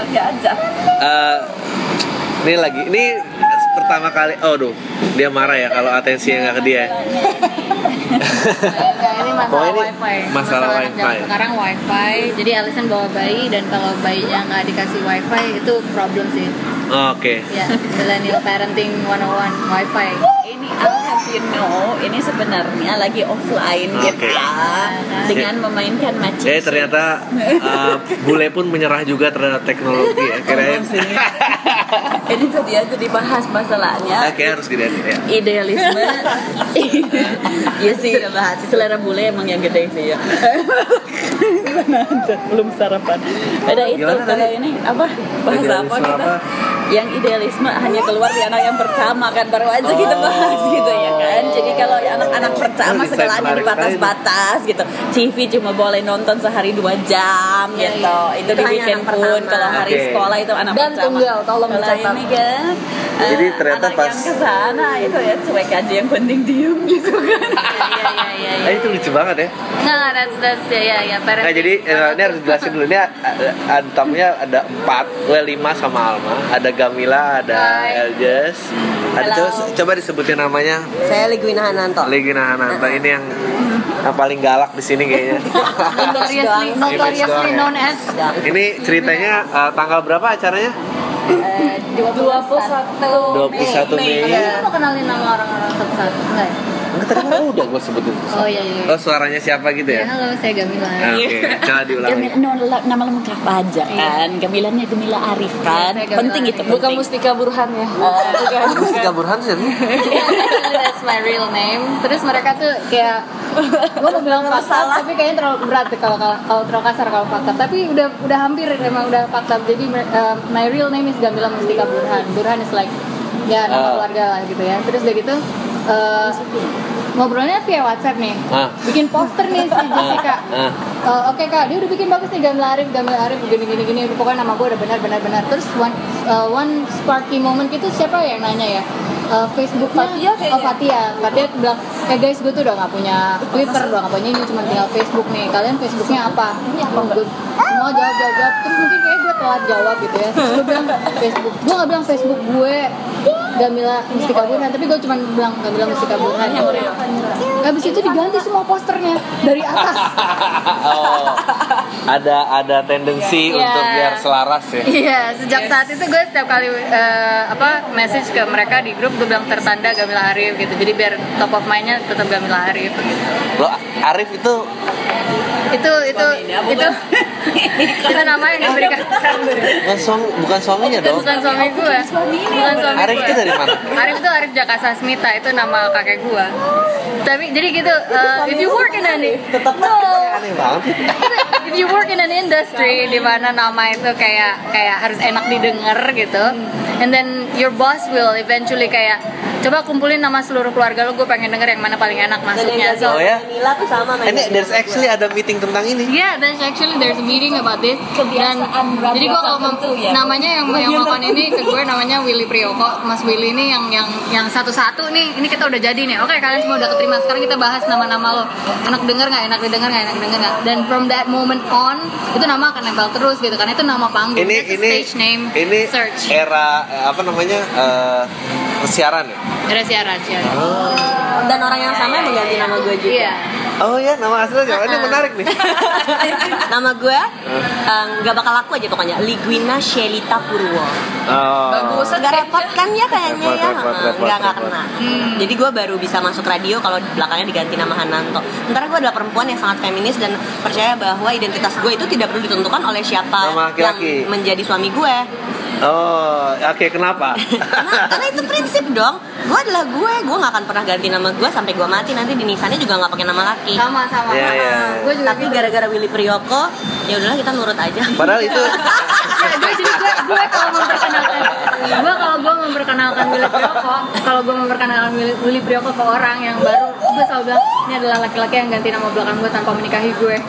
anaknya aja Eh, ini lagi ini pertama kali oh duh dia marah ya kalau atensinya nggak ke dia Enggak, ini masalah Oh, ini wifi. masalah wifi. sekarang wifi. Jadi Alison bawa bayi dan kalau bayinya nggak dikasih wifi itu problem sih. oke Ya, millennial parenting 101 wifi. ini have you know ini sebenarnya lagi offline Oke. gitu dengan memainkan matching jadi ternyata eh, bule pun menyerah juga terhadap teknologi ya kirain ini tadi aja dibahas masalahnya. Oke harus gede ya. Idealisme. Iya sih udah bahas selera bule emang yang gede sih ya. Belum sarapan. Ada itu Gimana kalau tadi? ini apa? Bahasa apa kita? apa? yang idealisme hanya keluar di anak yang pertama kan baru aja kita Oh. bahas gitu ya kan jadi kalau anak-anak pertama menarik dibatas-batas gitu TV cuma boleh nonton sehari dua jam Iya, gitu iya. itu Itu di anak pun pertama. kalau hari Oke. sekolah itu anak Dan pertama tunggal, tolong kalau dicatat. ini kan Jadi eh, ternyata anak pas- yang ke sana itu ya cuek aja yang penting diem gitu kan Iya, iya, iya. Eh, itu lucu banget ya Nah, that's that's ya ya ya. Nah, jadi eh, ini harus jelasin dulu ini ada tamunya ada empat, gue lima sama Alma, ada Gamila, ada. Eljes, ada coba disebutin namanya Saya Ligwina Hananto. Legina Hananta ini yang yang paling galak di sini kayaknya. notoriously notoriously known as ini ceritanya eh, tanggal berapa acaranya? dua puluh satu 21 Mei. Iya, mau kenalin nama orang-orang satu-satu enggak ya? Enggak tadi kan udah gue sebutin. Oh iya iya. Oh suaranya siapa gitu Ya, ya? halo, saya Gamila. Ah, Oke, coba diulangi. Gamila, no, nama lengkap aja kan Gamilanya Gemila Arif kan Iya, saya Gamila penting Arif. itu Bukan penting. Mustika Burhan ya. Mustika Burhan sih. That's my real name. Terus mereka tuh kayak gue mau bilang fakta tapi kayaknya terlalu berat tuh kalau kalau kalau terlalu kasar kalau fakta tapi udah udah hampir emang udah fakta jadi uh, my real name is Gamila Mustika Burhan Burhan is like ya nama Ah. keluarga lah gitu ya terus udah gitu uh, ngobrolnya via WhatsApp nih. Ah. bikin poster nih si Jessica. Ah. Uh, oke kak. Dia udah bikin bagus nih Gamila Arif Gamila Arif gini. Gini gini pokoknya nama gue udah benar benar benar terus one uh, one sparky moment itu siapa yang nanya ya? Uh, Facebooknya Fatia oh Fatia Fatia bilang eh guys gue tuh udah nggak punya Twitter udah nggak punya ini cuma tinggal Facebook nih. Kalian Facebooknya apa? Gua- semua jawab jawab jawab. Terus mungkin telat jawab gitu ya. Terus gue bilang Facebook. Gue nggak bilang Facebook gue Gamila Mustika Burhan tapi gue cuma bilang Gamila Mustika Burhan habis itu diganti semua posternya dari atas. oh, ada ada tendensi Iya. untuk biar selaras ya. Iya, sejak saat itu gue setiap kali eh, apa message ke mereka di grup gue bilang tertanda Gamila Arif gitu. Jadi biar top of mind-nya tetap Gamila Arif gitu. Lo Arif itu Itu itu itu itu nama yang diberikan bukan suami bukan suaminya dong. bukan suami gue. Bukan suami Arif gue. itu dari mana? Arif itu Arif Jakasa Smita itu nama kakek gue. Tapi jadi gitu, eh, if you work in an Tetap no, aneh banget. if you work in an industry di mana nama itu kayak kayak harus enak didengar gitu and then your boss will eventually kayak coba kumpulin nama seluruh keluarga lo gue pengen denger yang mana paling enak masuknya so Oh ya? Nila tuh sama main Ini there's actually ada meeting tentang ini. Yeah, there's actually there's a meeting about this. Dan jadi gue kalau ya. namanya yang yang melakukan ini ke gue namanya Willy Prioko. Mas Willy ini yang yang yang satu-satu nih. Ini kita udah jadi nih. Oke, kalian semua udah keterima. Sekarang kita bahas nama-nama lo. Enak denger nggak? Enak didengar nggak? Enak denger nggak? Dan from that moment on itu nama akan nempel terus gitu. Karena itu nama panggung. Ini That's ini stage name ini search. era eh, apa namanya? eh siaran ya? Ada siaran, siaran. Dan orang yang sama yang mengganti nama gue juga. Iya. Oh ya, nama aslinya siapa? Ini menarik nih. nama gue em, nggak bakal laku aja pokoknya. Ligwina Shelita Purwo. Oh. Bagus. Gak repot kan ya kayaknya Repot, ya? repot, Heeh, repot, Nggak nggak repot. kena. Jadi gue baru bisa masuk radio kalau belakangnya diganti nama Hananto. Sementara gue adalah perempuan yang sangat feminis dan percaya bahwa identitas gue itu tidak perlu ditentukan oleh siapa yang menjadi suami gue. Oh, oke kenapa? karena, karena itu prinsip dong. Gue adalah gue. Gue nggak akan pernah ganti nama gue sampai gue mati. Nanti di nisannya juga nggak pakai nama laki. Sama sama. Iya, iya. Gue juga Tapi gara-gara Willy Prioko, ya udahlah kita nurut aja. Padahal itu Ya, gue jadi gue gue kalau memperkenalkan gue kalau gue memperkenalkan Willy Prioko kalau gue memperkenalkan Willy, Willy Prioko ke orang yang baru gue selalu bilang ini adalah laki-laki yang ganti nama belakang gue tanpa menikahi gue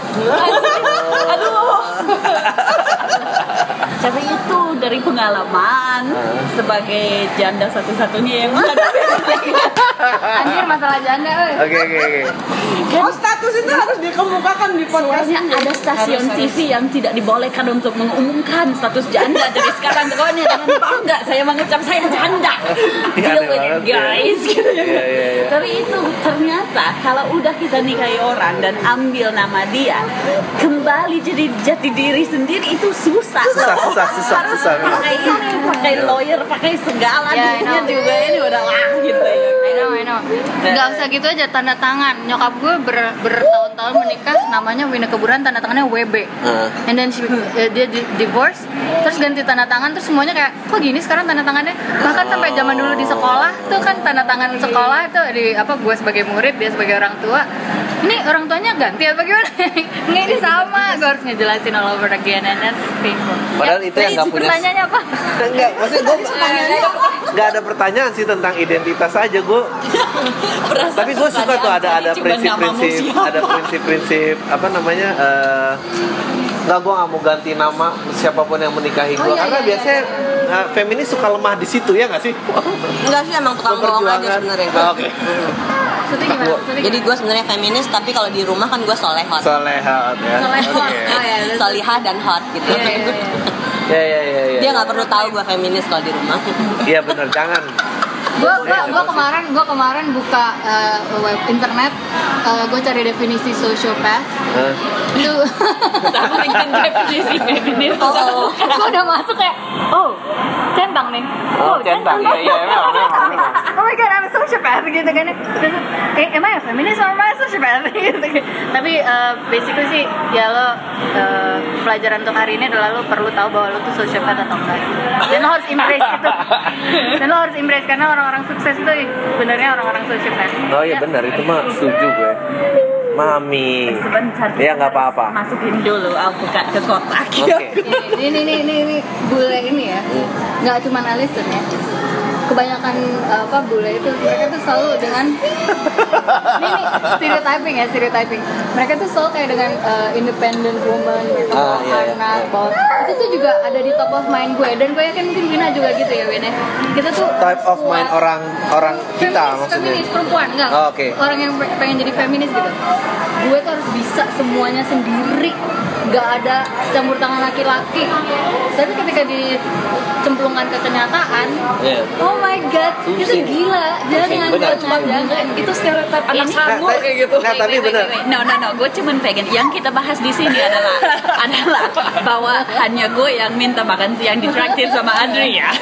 Tapi itu dari pengalaman sebagai janda satu-satunya yang menghadapi Anjir masalah janda euy. Oke oke oke. Oh status itu harus dikemukakan di podcast Soalnya ada stasiun TV yang tidak dibolehkan untuk mengumumkan status janda. Jadi sekarang pokoknya dengan bangga saya mengucap saya janda. Iya, Deal with it banget ya. guys. Gitu ya. Iya, iya, iya. Tapi itu ternyata kalau udah kita nikahi orang dan ambil nama dia, kembali jadi jati diri sendiri itu susah. Susah, loh. Susah, susah, susah. Pakai ini, pakai lawyer, pakai segala Ya, dunia juga ini udah lah gitu ya. Know, I know. Gak usah gitu aja tanda tangan. Nyokap gue ber, bertahun-tahun menikah namanya Wina Keburan tanda tangannya WB. Heeh. And then she- eh, dia di- divorce, terus ganti tanda tangan, terus semuanya kayak kok gini sekarang tanda tangannya. Bahkan sampai zaman dulu di sekolah tuh kan tanda tangan sekolah itu di apa gue sebagai murid dia sebagai orang tua. Ini orang tuanya ganti atau gimana? Nggak ini sama. Gue harus ngejelasin all over again and that's painful. Padahal Ya, itu yang nggak punya- Pertanyaannya apa? Enggak, maksudnya gue nggak ada pertanyaan sih tentang identitas aja gue. Tapi gue suka tuh ada ada prinsip-prinsip, ada prinsip-prinsip apa namanya? eh Nggak, gue nggak mau ganti nama siapa pun yang menikahi gue Oh, iya, karena iya, biasanya eh, feminis suka lemah di situ ya nggak sih? Enggak sih emang tukang bohong aja sebenarnya. Ah, Oke. Jadi gue sebenarnya feminis tapi kalau di rumah kan gue solehot. Solehat ya. Solehot. Oke. Oh, ya, Solihah dan hot gitu. Iya, iya, iya. Ya ya ya ya. Dia nggak perlu tahu gue feminis kalau di rumah. Iya benar jangan. Gua gua gua kemarin gua kemarin buka eh, web internet. Eh, gua cari definisi sociopath Itu Aku bikin definisi feminis. Oh, gua udah masuk kayak oh centang nih. Oh, centang. Iya, iya, memang, oh my god I'm a sociopath gitu kan Terus, eh, am I a feminist or am I a sociopath gitu tapi eh, basically sih ya lo eh, pelajaran untuk hari ini adalah lo perlu tahu bahwa lo tuh sociopath atau enggak. Dan lo harus embrace itu. Dan lo harus embrace karena orang-orang sukses itu sebenarnya orang-orang sociopath. Oh iya Ya. benar itu mah setuju gue. Mami. Sebentar. Ya nggak apa-apa. Masukin dulu aku buka ke kotak. Oke. ini ini ini ini bule ini ya nggak cuma Alison ya kebanyakan apa bule itu mereka tuh selalu dengan ini stereotyping ya stereotyping. Mereka tuh selalu kayak dengan uh, independent woman mereka Ah, bawa iya, iya, anak iya. bawa itu tuh juga ada di top of mind gue. Dan gue yakin mungkin Wina juga gitu ya Wina kita tuh Type of mind orang orang kita feminis, maksudnya. feminis perempuan enggak. Oh, oke. orang yang pe- pengen jadi feminis gitu. Gue tuh harus bisa semuanya sendiri nggak ada campur tangan laki-laki tapi ketika dicemplungkan ke kenyataan Iya. oh my god itu Pusing. gila jangan benar. jangan jangan itu stereotip anak Nah, sangur tapi- kayak gitu. nah, tapi benar. No, no, no. Gue cuman pengen yang kita bahas di sini adalah adalah bahwa hanya gue yang minta makan siang ditraktir sama Adri ya.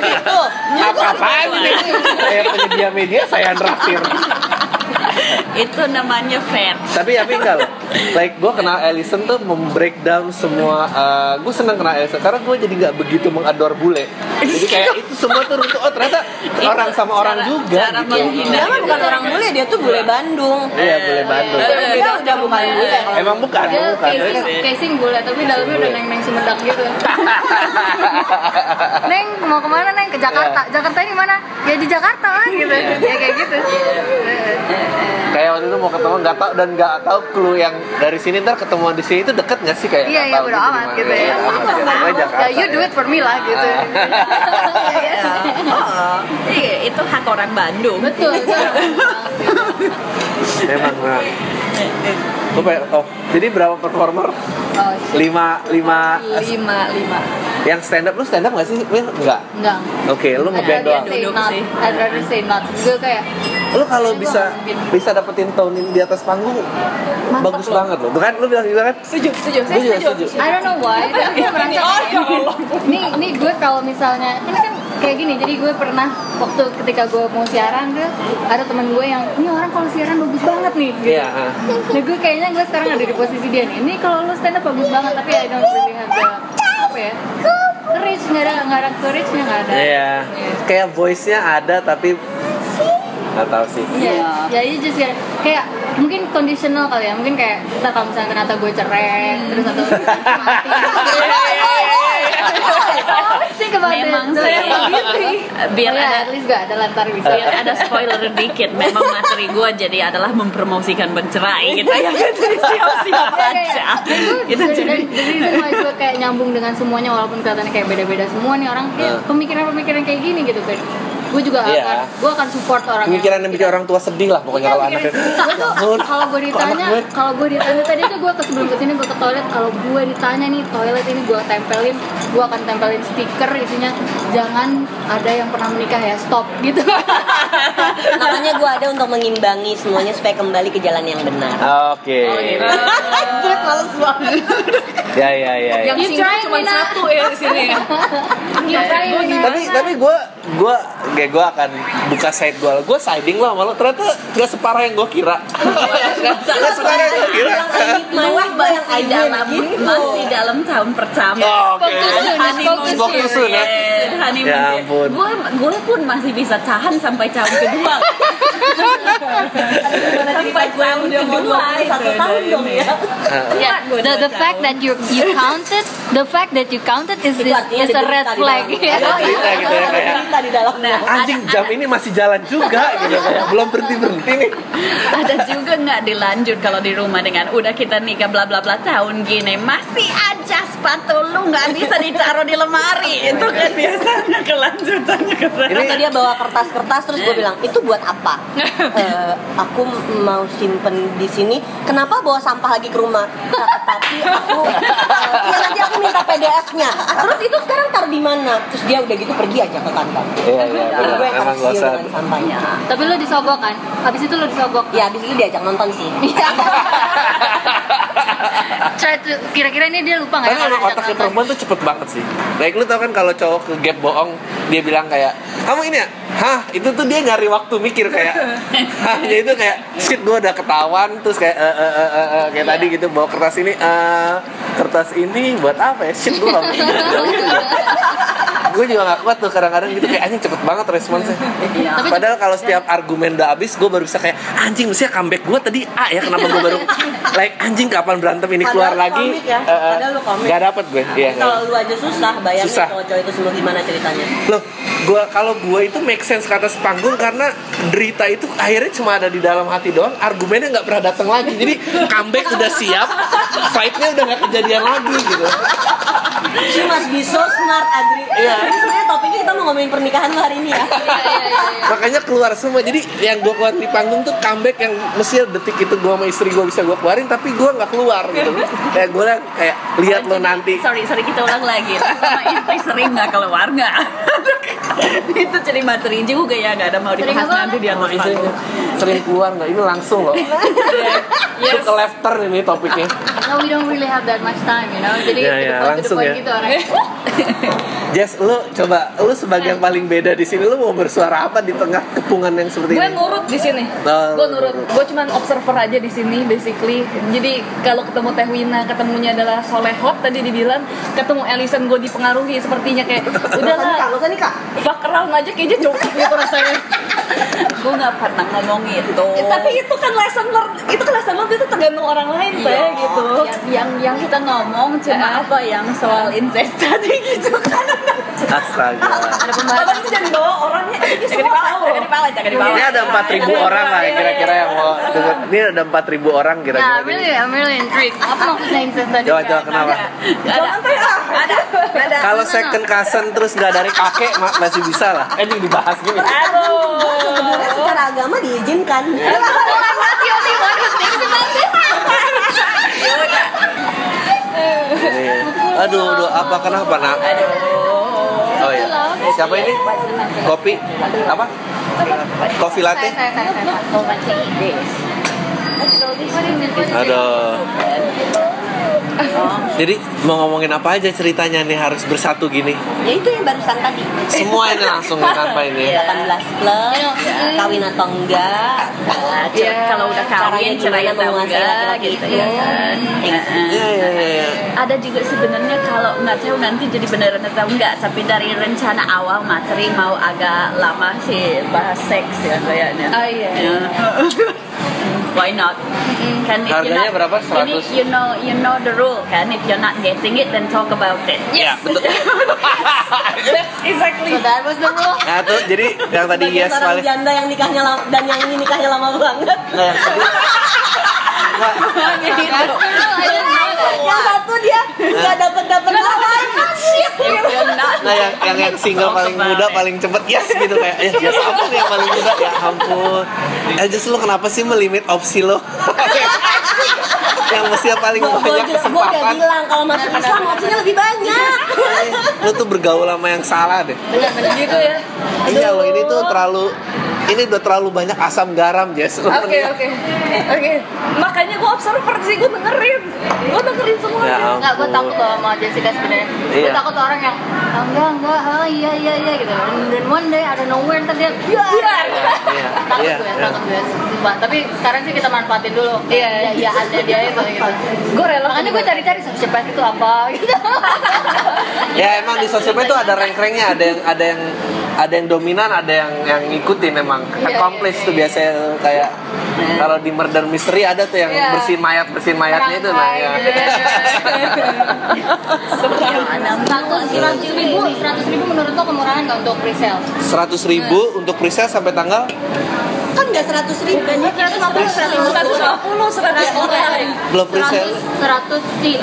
gitu. Apa-apaan ini? Saya penyedia media, saya traktir. itu namanya fair. Tapi tapi enggak loh. Like gue kenal Ellison tuh membreakdown semua. gue seneng kenal Ellison karena gue jadi nggak begitu mengador bule. Jadi kayak itu semua tuh runtuh. Oh ternyata orang sama orang cara- juga. cara gitu. menghina. Dia mah bukan orang bule, dia tuh bule Bandung. Iya bule Bandung. Eh, Dia udah bukan bule. Emang bukan, dia bukan. Casing, kan- casing bule tapi dalamnya udah neng neng sumedang gitu neng mau ke mana neng ke Jakarta Iya. Jakarta ini mana ya di Jakarta lah gitu ya kayak gitu kayak waktu itu mau ketemu nggak tahu dan nggak tahu clue yang dari sini ntar ketemuan di sini itu deket nggak sih kayak Iya iya udah gitu amat gitu ya. Iya, ya. Ya you do it for me lah gitu. Oh, iya, itu hak orang Bandung. Betul. Memang, memang. Gue pengen- oh, jadi berapa performer? Oh. Lima, lima. lima lima. Yang stand up lu stand up nggak sih? Will? Enggak. Enggak. Oke, lu I'd ngeband doang. say not. sih. I'd rather say not. Gue kayak Lu kalau bisa bisa dapetin tone di atas panggung, bagus banget loh. Bukan lu bilang juga kan? Setuju, setuju. Gue juga setuju. I don't know why. Tapi gue merasa nih nih gue kalau misalnya ini kan kayak gini. Jadi gue pernah waktu ketika gue mau siaran tuh ada teman gue yang ini orang kalau siaran bagus banget nih. Gitu. Iya. ah. Nah gue kayaknya gue sekarang ada di posisi dia nih. Ini kalau lu stand up bagus banget tapi I don't really have the apa ya? Courage nggak ada nggak ada courage-nya nggak ada. Iya. Kayak voice-nya ada tapi nggak tahu sih. Iya, ya you just gotta- kayak mungkin conditional kali ya, mungkin kayak kita kalau misalnya ternyata gue cerai, terus atau mati. Think about. Memang Jadi kayak gitu. biar Oh ya, ada at least gak ada lantar bisa. biar ada spoiler dikit memang materi gue jadi adalah mempromosikan bercerai gitu ya jadi siap-siap Iya, aja Itu gitu jadi jadi gue kayak nyambung dengan semuanya walaupun kelihatannya kayak beda-beda semua nih orang kayak pemikiran-pemikiran kayak gini gitu kan. Gue juga Iya. akan gue akan support orang Pemikiran yang bikin orang tua sedih lah pokoknya kalau anaknya. gue tuh kalau gue ditanya gue? kalau gue ditanya tadi tuh gue ke sebelum ke sini gue ke toilet kalau gue ditanya nih toilet ini gue tempelin gue akan tempelin stiker isinya jangan ada yang pernah menikah ya stop gitu Makanya gue ada untuk mengimbangi semuanya supaya kembali ke jalan yang benar. Oke. Terus males banget. Ya ya ya. ya. Yang trying, cuma satu ya di sini. Tapi tapi gue gue kayak gue akan buka side gue gue siding lah malu ternyata gak separah yang gue kira. Gak separah yang gue kira. Malah banyak dalam masih dalam tahun pertama. Oh, soon, ya. Ya ampun. Gue gue pun masih bisa tahan sampai tahun kedua. sampai tahun kedua satu tahun dong ya. Yeah, the, the fact that you you counted, the fact that you counted is artinya is a red flag. gitu ya, kayak- Di dalamnya. anjing jam ini masih jalan juga gitu kayak belum berhenti berhenti nih Ada juga nggak dilanjut kalau di rumah dengan udah kita nikah bla bla bla tahun gini masih aja sepatu lu nggak bisa ditaruh di lemari itu kan biasanya kelanjutannya ke sana. Ini dia bawa kertas-kertas terus gue bilang itu buat apa? "Eh, aku mau simpen di sini. Kenapa bawa sampah lagi ke rumah? "Ta- Tapi aku ya nanti aku minta PDF-nya. Terus itu sekarang taruh di mana? Terus dia udah gitu pergi aja ke kantor. Iya iya benar Gue emang gak usah sampahnya. Tapi lu disogok kan? Habis itu lu disogok. Ya abis itu diajak nonton sih. Try to- kira-kira ini dia lupa nggak? Tapi ya kalau otaknya perempuan tuh cepet banget sih Like lu tau kan kalau cowok ke gap bohong Dia bilang kayak Kamu ini ya? Hah? Itu tuh dia nyari waktu mikir kayak Hah? Ya itu kayak Shit gue udah ketahuan Terus kayak eh, eh, eh, eh, eh, Kayak tadi gitu bawa kertas ini eh Kertas ini buat apa ya? Shit gue gak Gue juga gak kuat tuh kadang-kadang gitu Kayak anjing cepet banget responsnya Tapi Padahal kalau setiap argumen udah habis Gue baru bisa kayak Anjing mestinya comeback gue tadi A ya Kenapa gue baru Like anjing kapan berantem ini keluar Padahal lagi komik ya. Eh, Padahal lu komik. Gak dapet gue Iya nggak Kalau lu aja susah bayangin Susah. kalau cowok itu semua gimana ceritanya. Loh, gua kalau gua itu make sense ke atas panggung karena derita itu akhirnya cuma ada di dalam hati doang, argumennya nggak pernah datang lagi. Jadi comeback udah siap, fightnya udah nggak kejadian lagi gitu. She must be so smart Adri. Iya. Ini sebenarnya topiknya kita mau ngomongin pernikahan lu hari ini ya. Makanya keluar semua. Jadi yang gua keluar di panggung tuh comeback yang mesti detik itu gua sama istri gua bisa gua keluarin, tapi gua nggak keluar gitu. Kayak gua kayak lihat lo nanti. sorry sorry kita ulang lagi sama istri sering nggak keluar nggak itu jadi materi juga ya nggak ada mau dibahas nanti di atas Istri panggung sering keluar nggak? Ini langsung loh. Itu ke left turn ini topiknya. No, we don't really have that much time, you know. Jadi point, to the langsung point ya. gitu orangnya. Jess, lu coba, lu sebagai yang paling beda di sini, lu mau bersuara apa di tengah kepungan yang seperti Gue ini? nurut di sini. Oh, gue nurut. Gue cuman observer aja di sini basically. Jadi kalau ketemu Teh Wina, ketemunya adalah Solehot tadi dibilang, ketemu Ellison gue dipengaruhi sepertinya kayak udahlah Kak, lu kan nih around aja kayaknya cukup gitu rasanya. gue nggak pernah ngomong itu Ya, tapi itu kan lesson learn, itu kan lesson learn itu tergantung orang lain teh Iya, gitu. yang, yang yang kita ngomong cuma apa yang soal incest tadi gitu kan Astaga. Ada pembahasan. Itu jangan bawa orangnya, ini semua tahu. jangan dipala jangan dipala Ini ada 4000 orang lah ya kira-kira yang mau denger. Ini ada 4000 orang Nah, kira-kira. I'm really, I'm really intrigued. Apa maksudnya incest tadi? Coba coba kenapa? ada ada ada Kalau second cousin terus nggak dari kakek ma- masih bisa lah. Eh ini dibahas gini. Sebenarnya secara agama diizinkan. Aduh, aduh, apa kenapa nak? Oh iya. Siapa ini? Kopi? Apa? Kopi latte? Saya, Jadi mau ngomongin apa aja ceritanya nih harus bersatu gini. Ya itu yang barusan tadi. Semua ini langsung apa ini? 18 plus, kawin atau enggak. Iya, kalau udah kawin cerai atau enggak gitu itu. ya kan Heeh. Iya iya iya. iya. ada juga sebenarnya kalau nggak tahu nanti jadi beneran atau enggak tapi dari rencana awal materi mau agak lama sih bahas seks ya kayaknya Ah, iya. Ya. why not kan if you're Harganya not- berapa? ini 100? you know you know the rule kan if you're not getting it then talk about it Iya, betul. Exactly. So that was the rule. Nah tuh jadi yang tadi Sebagai yes paling janda yang nikahnya lama, dan yang ini nikahnya lama banget. Nah, yang tadi- Nggak, That's the rule. I didn't know that. Yang satu dia nggak dapat dapat not Nah yang yang, yang single paling muda paling cepet yes gitu kayak ya yes apa nih yang paling muda ya ampun. Eh just lo kenapa sih melimit opsi lo? yang mestinya paling Gue banyak udah kesempatan. bilang kalau masuk Islam opsinya lebih banyak. Lo tuh bergaul sama yang salah deh. benar-benar gitu ya Iya lo ini tuh terlalu ini udah terlalu banyak asam garam Jess. Oke oke oke. Makanya gue observer sih gue dengerin, gue dengerin Ya semuanya. Enggak, gue takut loh sama Jessica sebenarnya. Gue Iya. takut orang yang "Ah, enggak enggak, ah iya iya iya gitu. Dan one day ada nowhere ntar dia biar. Iya, Takut iya, gue, iya. takut gue. Sumpah. Tapi sekarang sih kita manfaatin dulu. Iya. Iya iya ada dia itu gitu. Gue rela. Makanya gue cari-cari siapa itu apa gitu. Ya emang di sosial media tuh ada rank-ranknya, ada yang ada yang ada yang dominan, ada yang yang ngikutin emang. Iya, Accomplice iya, tuh iya. biasanya kayak kalau di murder mystery ada tuh yang Iya. bersihin mayat bersihin mayatnya itu nah ya. Seratus seratus ribu, seratus ribu menurut lo kemurahan nggak untuk presale? Seratus ribu untuk presale sampai tanggal Kan nggak seratus ribu kan? Seratus lima puluh, seratus lima Seratus lima puluh, seratus orang. belum presale. Seratus seat.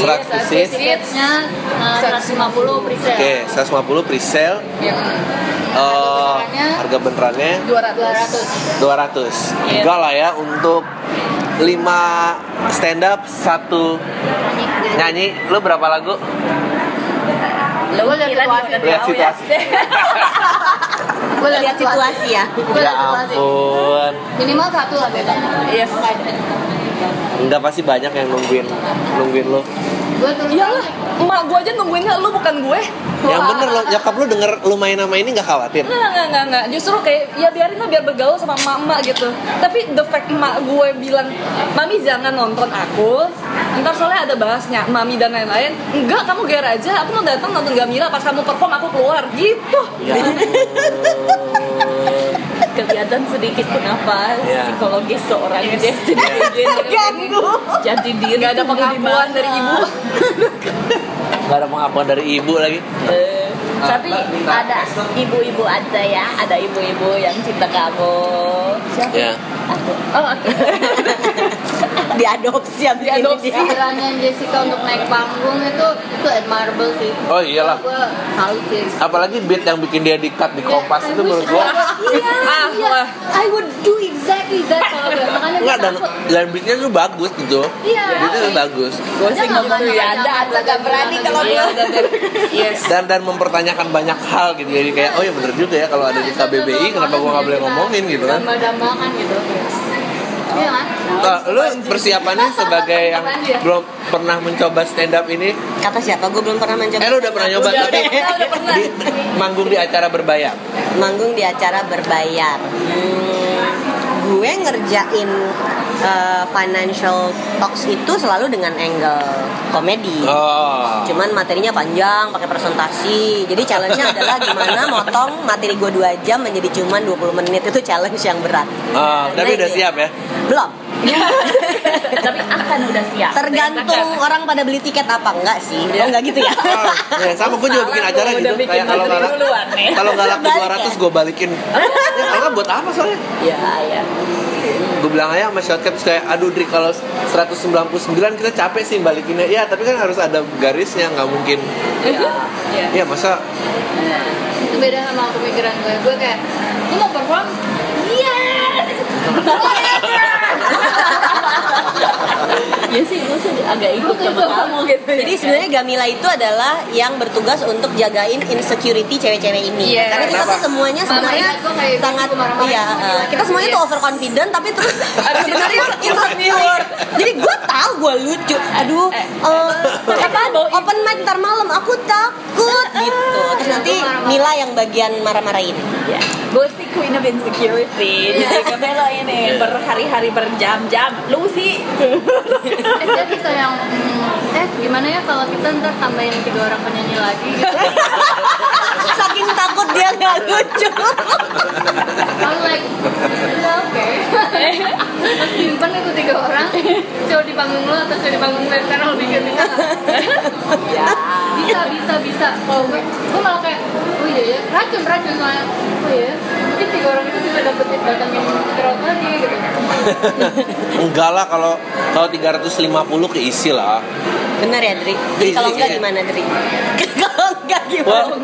100 seat. Seratus lima puluh presale. Oke, 150 presale. Eh, harga benerannya Dua ratus. 200. Iya. Enggak lah ya untuk 5 stand up, satu nyanyi. Lu berapa lagu? Lo gue lihat situasi. Lihat situasi. Gue Lihat situasi ya. Gue Ya ampun. Minimal satu lah bedanya. Iya. Enggak pasti banyak yang nungguin nungguin lu. Gue Iyalah, emak gue aja nungguinnya lu bukan gue. Yang bener lo, nyokap lu denger lu main sama ini nggak khawatir. Enggak, enggak, enggak, enggak. Justru kayak ya biarin lah biar bergaul sama emak-emak gitu. Tapi the fact emak gue bilang, "Mami jangan nonton aku." Ntar soalnya ada bahasnya, mami dan lain-lain. Enggak, kamu ger aja. Aku mau datang nonton Gamila pas kamu perform aku keluar gitu. Ya. Kelihatan sedikit kenapa Iya. psikologis seorang Jess jadi Terganggu. jati diri Gak ada pengakuan dari ibu. Gak ada pengakuan dari ibu lagi. Eh, tapi Ah, ada ibu-ibu aja ya ada ibu-ibu yang cinta kamu siapa Ya. aku oh oke Diadopsi abis ini Diadopsi. dia. Istilahnya Jessica untuk naik panggung itu itu admirable sih. Oh iyalah. Gue salut sih. Apalagi beat yang bikin dia di cut di kompas I itu menurut Iya, Ah, iya. wah. I would do exactly that kalau gue. Makanya gue Enggak dan takut. dan beatnya tuh bagus gitu. Iya. Beatnya tuh bagus. gue sih nggak ngomong berani ya ada ngajak agak berani kalau gue Yes. Dan dan mempertanyakan banyak hal gitu. Jadi kayak oh ya bener juga ya kalau ada di KBBI kenapa gua nggak boleh ngomongin gitu kan. Dambal-dambalkan gitu. Iya lu persiapannya sebagai yang belum pernah mencoba stand up ini, Kata siapa? Gue belum pernah mencoba. eh lu udah pernah nyoba Udah, tapi udah, udah pernah. di, manggung di acara berbayar. manggung di acara berbayar. Hmm, gue ngerjain uh, financial talks itu selalu dengan angle komedi. Oh. Cuman materinya panjang, pakai presentasi. Jadi challenge-nya adalah gimana motong materi gue 2 jam menjadi cuman 20 menit. Itu challenge yang berat. Oh, tapi udah siap ya? Belum. tapi akan udah siap Tergantung orang pada beli tiket apa enggak sih. Oh enggak gitu ya. Oh, ya, sama gue juga bikin acara gitu. bikin Kayak kalau nggak kalau nggak laku Balik 200 gue balikin. Ya, karena buat apa soalnya? ya ya Gue bilang aja sama shortcut kayak aduh Dri kalau 199 kita capek sih balikinnya. Ya, tapi kan harus ada garisnya, nggak mungkin. Iya. Ya, masa Itu beda sama pemikiran gue. Gue kayak, lu mau perform? Yes! Ya sih gue sih agak ikut sama kamu gitu Jadi sebenarnya Gamila itu adalah yang bertugas untuk jagain insecurity cewek-cewek ini. Iya. Karena kita tuh semuanya sebenarnya sangat marah-marah iya, eh, dia. kita semuanya tuh overconfident tapi terus sebenarnya insecure. Jadi gue tahu gue lucu. Aduh, eh, apa open mic ntar malam aku takut gitu. Terus nanti Mila yang bagian marah-marahin. ya gue sih queen of insecurity. Jadi Camelo ini berhari-hari berjam-jam. Lu sih? Eh, bisa yang, hmm, eh gimana ya kalau kita ntar tambahin tiga orang penyanyi lagi gitu. Saking takut dia nggak lucu. I'm like, "Ya, oke. Mas simpan itu tiga orang, show di panggung lo atau show di panggung gue sekarang lo bikin bisa ya Bisa, bisa, bisa. Kalau gue, gue malah kayak, oh iya ya, racun, racun soalnya. Oh iya, mungkin tiga orang itu bisa dapetin datangin crowd lagi gitu. enggak lah kalau kalau 350 keisi lah. Bener ya Dri? Kalau enggak gimana Dri? Kalau enggak gimana?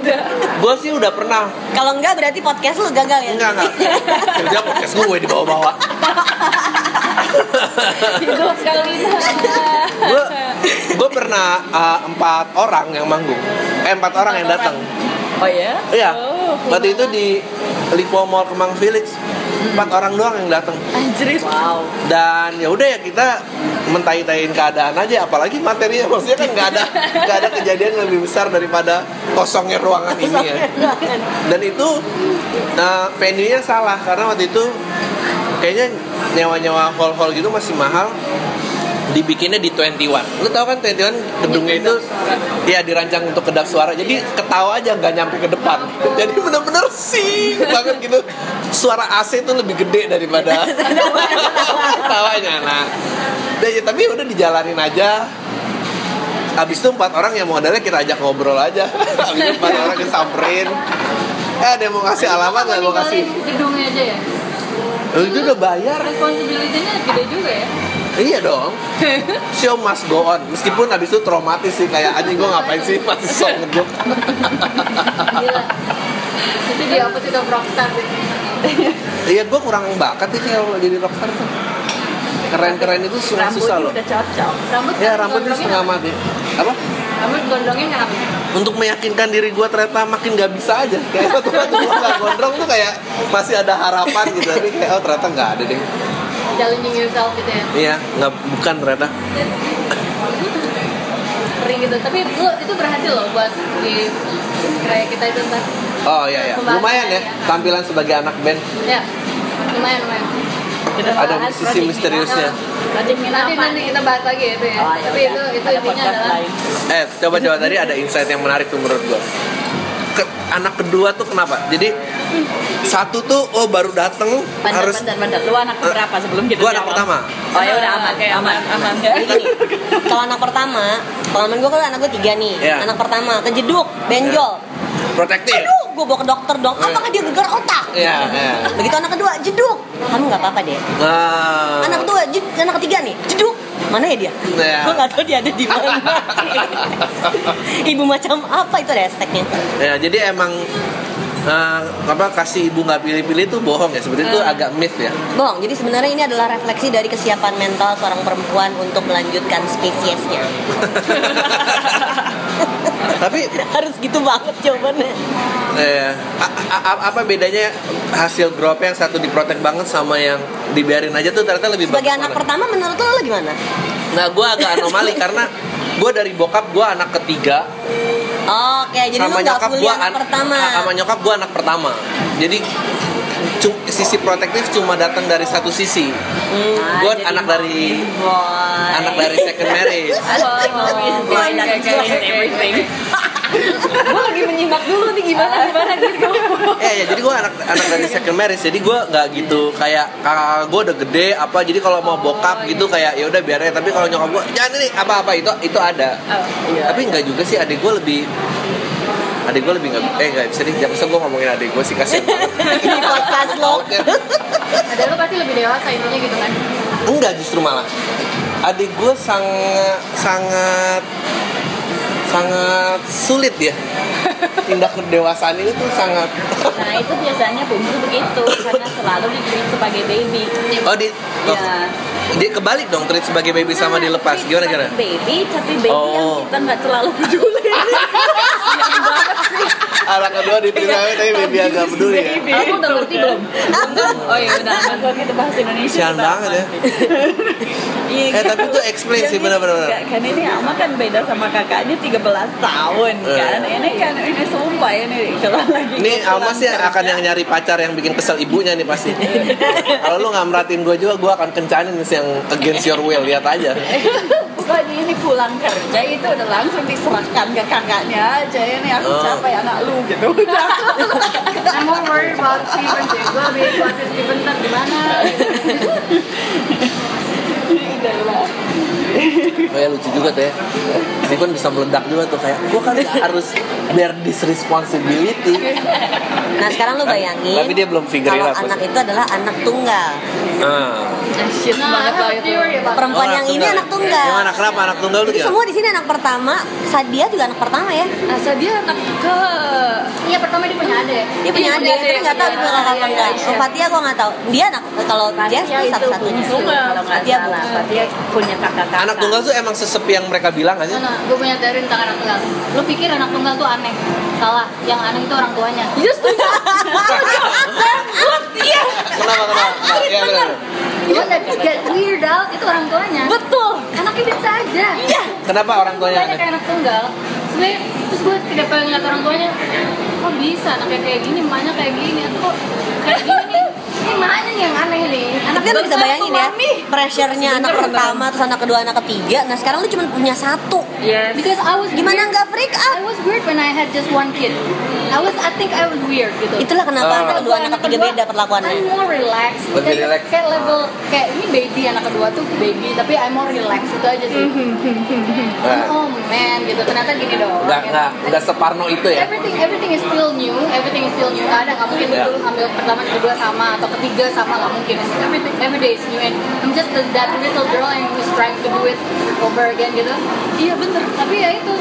gua sih udah pernah Kalau enggak berarti podcast lu gagal ya? Enggak, enggak Kerja podcast gue dibawa-bawa Hidup Kalina. Gue gue pernah uh, empat orang yang manggung. Eh empat orang yang datang. Oh ya? Iya. Oh. Waktu itu di Lipo Mall Kemang Village Empat orang doang yang datang. Anjir. Wow. dan ya udah ya kita mentai-taiin keadaan aja. Apalagi materinya maksudnya kan nggak ada nggak ada kejadian yang lebih besar daripada kosongnya ruangan ini ya. Dan itu uh, venue-nya salah. Karena waktu itu kayaknya nyawa-nyawa hall-hall gitu masih mahal. Dibikinnya di 21 lu tau kan 21 gedungnya itu ya dirancang untuk kedap suara. Jadi ketawa aja nggak nyampe ke depan. Jadi bener-bener sih banget gitu. Suara AC itu lebih gede daripada ketawanya nah dan ya, tapi udah dijalanin aja. Abis itu empat orang yang modalnya kita ajak ngobrol aja. Abis itu empat orang kita samperin. Eh ada yang mau ngasih alamat nggak? Mau kasih gedungnya aja ya Lu itu udah bayar. Responsibility-nya gede juga ya? Iya dong. Show must go on. Meskipun abis itu traumatis sih Kayak anjing gue ngapain sih Masih sok ngeduk gila. Itu dia opposite of rockstar sih Iya gue kurang bakat ini kalau jadi rockstar tuh. Keren-keren itu susah, susah loh. udah cocok. rambut Ya rambutnya setengah mati. Apa? Rambut gondrongnya kenapa Untuk meyakinkan diri gue ternyata makin gak bisa aja. Kayak waktu waktu gue gak gondrong tuh kayak Masih ada harapan gitu. Tapi kayak oh ternyata gak ada deh. Challenging yourself gitu ya? Iya nggak bukan ternyata. Sering gitu. Tapi lu itu berhasil loh buat di kayak kita itu ntar Oh iya iya. Lumayan ya. Tampilan sebagai anak band. Ya lumayan lumayan Kita Ada sisi misteriusnya nanti nanti kita bahas lagi ya itu ya Oh, ya tapi udah. itu itu Ada intinya adalah lain. Eh, coba-coba tadi ada insight yang menarik tuh menurut gua. Ke- anak kedua tuh kenapa? Jadi satu tuh oh baru dateng Bentar, harus bentar, bentar. Lu anak berapa sebelum kita gua anak pertama. Oh ya udah aman, kayak aman, aman. Jadi gini, kalau anak pertama, pengalaman gue kan anak gue tiga nih. Iya. Anak pertama kejeduk, benjol. Protektif. Aduh, gue bawa ke dokter dong. Apakah dia gegar otak? Iya, iya. Begitu anak kedua, jeduk. Kamu nggak apa-apa deh. Nah, Anak kedua, jed, anak ketiga nih, jeduk. Mana ya dia? Iya. Gue nggak tahu dia ada di mana. Ibu macam apa itu hashtagnya? ya jadi emang eh, apa kasih ibu nggak pilih-pilih tuh bohong ya sebenarnya itu agak myth ya Bohong, jadi sebenarnya ini adalah refleksi dari kesiapan mental seorang perempuan untuk melanjutkan spesiesnya. tapi Harus gitu banget jawabannya. eh, a- a- a- apa bedanya hasil drop yang satu diprotek banget sama yang dibiarin aja tuh ternyata lebih Sebagai bagus anak mana? pertama menurut lo, gimana? Nah, gue agak anomali karena gue dari bokap gue anak ketiga, Oke, jadi sama lu nyokap gue anak pertama. sama nyokap gue anak pertama. Jadi sisi protektif cuma datang dari satu sisi. Hmm. gue jadi anak dari Boy. anak dari second marriage. Boy, boy, gagalin everything. Gue lagi menyimak dulu nih gimana gimana gitu. Eh ya, jadi gue anak anak dari second marriage. Jadi gue nggak gitu kayak kakak gue udah gede apa. Jadi kalau mau bokap gitu kayak ya udah biar aja. Tapi kalau nyokap gue jangan ini apa-apa itu itu ada. Oh, iya. Tapi nggak juga sih adik gue lebih adik gue lebih nggak eh nggak bisa nih jangan bisa gue ngomongin adik gue sih banget Di podcast lo. Ada lu pasti lebih dewasa intinya gitu kan enggak justru malah adik gue sangat sangat sangat sulit ya tindak kedewasaan ini tuh sangat Nah itu biasanya bumbu begitu karena selalu di treat sebagai baby. oh di Ya. Dia kebalik dong treat sebagai baby sama dilepas gimana gimana Baby tapi baby Oh. yang kita nggak terlalu peduli. Kasian banget sih. anak kedua di tapi baby agak peduli ya Aku udah ngerti belum? Oh iya udah kalau kita bahas Indonesia. Kita banget ya. Iya, Eh, tapi itu explain sih, benar-benar. Kan ini Ama kan beda sama kakaknya 13 tahun Eh. kan. Ini kan ini sumpah ini kalau lagi Ini pulang sih akan yang nyari pacar yang bikin kesel ibunya nih pasti. Kalau lu nggak merhatiin gue juga, gue akan kencanin sih yang against your will. Lihat aja. Bukannya ini pulang kerja itu udah langsung diserahkan ke kakaknya aja ini aku Oh. capek anak lu gitu udah I'm more worried about Steven sih gue lebih khawatir Steven ntar gimana udah lah Kayak lucu juga tuh ya. Steven bisa meledak juga tuh kayak gue kan harus bear this responsibility. Nah sekarang lu bayangin Tapi dia belum figure Kalau anak itu adalah anak tunggal Ah. Shit Nah, banget lah itu Perempuan Oh, yang anak ini tunggal. anak tunggal Gimana kenapa anak tunggal tuh Jadi gimana? semua di sini anak pertama Sadia juga anak pertama ya Asa dia anak ke Iya pertama dia punya adik. Dia punya Iya, adik, punya tapi nggak tahu dia punya kakak apa Iya, enggak. Oh, iya. Fatia gue nggak tahu. Dia anak kalau Jess tuh satu-satunya. tunggal Fatia bukan. Fatia punya kakak-kakak. Anak tunggal tuh emang sesepi yang mereka bilang aja. Nah, nah, gue punya teori tentang anak tunggal. Lu pikir anak tunggal tuh aneh? Salah. Yang aneh itu orang tuanya. Iya setuju Iya Kenapa kenapa? Nah, iya, benar. Gimana get weird out itu orang tuanya. Betul Anaknya biasa aja. Iya. Kenapa orang tuanya Banyak kayak anak tunggal. Sebenernya terus gue tidak pengen ngeliat orang tuanya. Kok bisa anaknya kayak gini, emaknya kayak gini, atau kok kayak gini? Ini emaknya nih yang aneh nih. Anak Tapi kan bisa bayangin ya, Mami. pressure-nya anak pertama, terus anak kedua, anak ketiga. Nah sekarang lu cuma punya satu. Yes. Because I was Gimana nggak freak out? I was weird when I had just one kid. I was, I think I was weird gitu. Itulah kenapa Oh. anak kedua, anak ketiga beda perlakuannya. I'm more relaxed. Lebih kayak, relax. Kayak level kayak ini baby anak kedua tuh baby, tapi I'm more relaxed itu aja sih. Oh man gitu. Ternyata gini dong. Nggak nggak nggak separno itu ya. Everything everything is still new. Everything is still new. Ada nggak mungkin Yeah. dulu ambil pertama kedua sama atau ketiga sama nggak mungkin. Everything every day is new and I'm just the, that little girl and who's trying to do it over again gitu. Iya bener. Tapi ya itu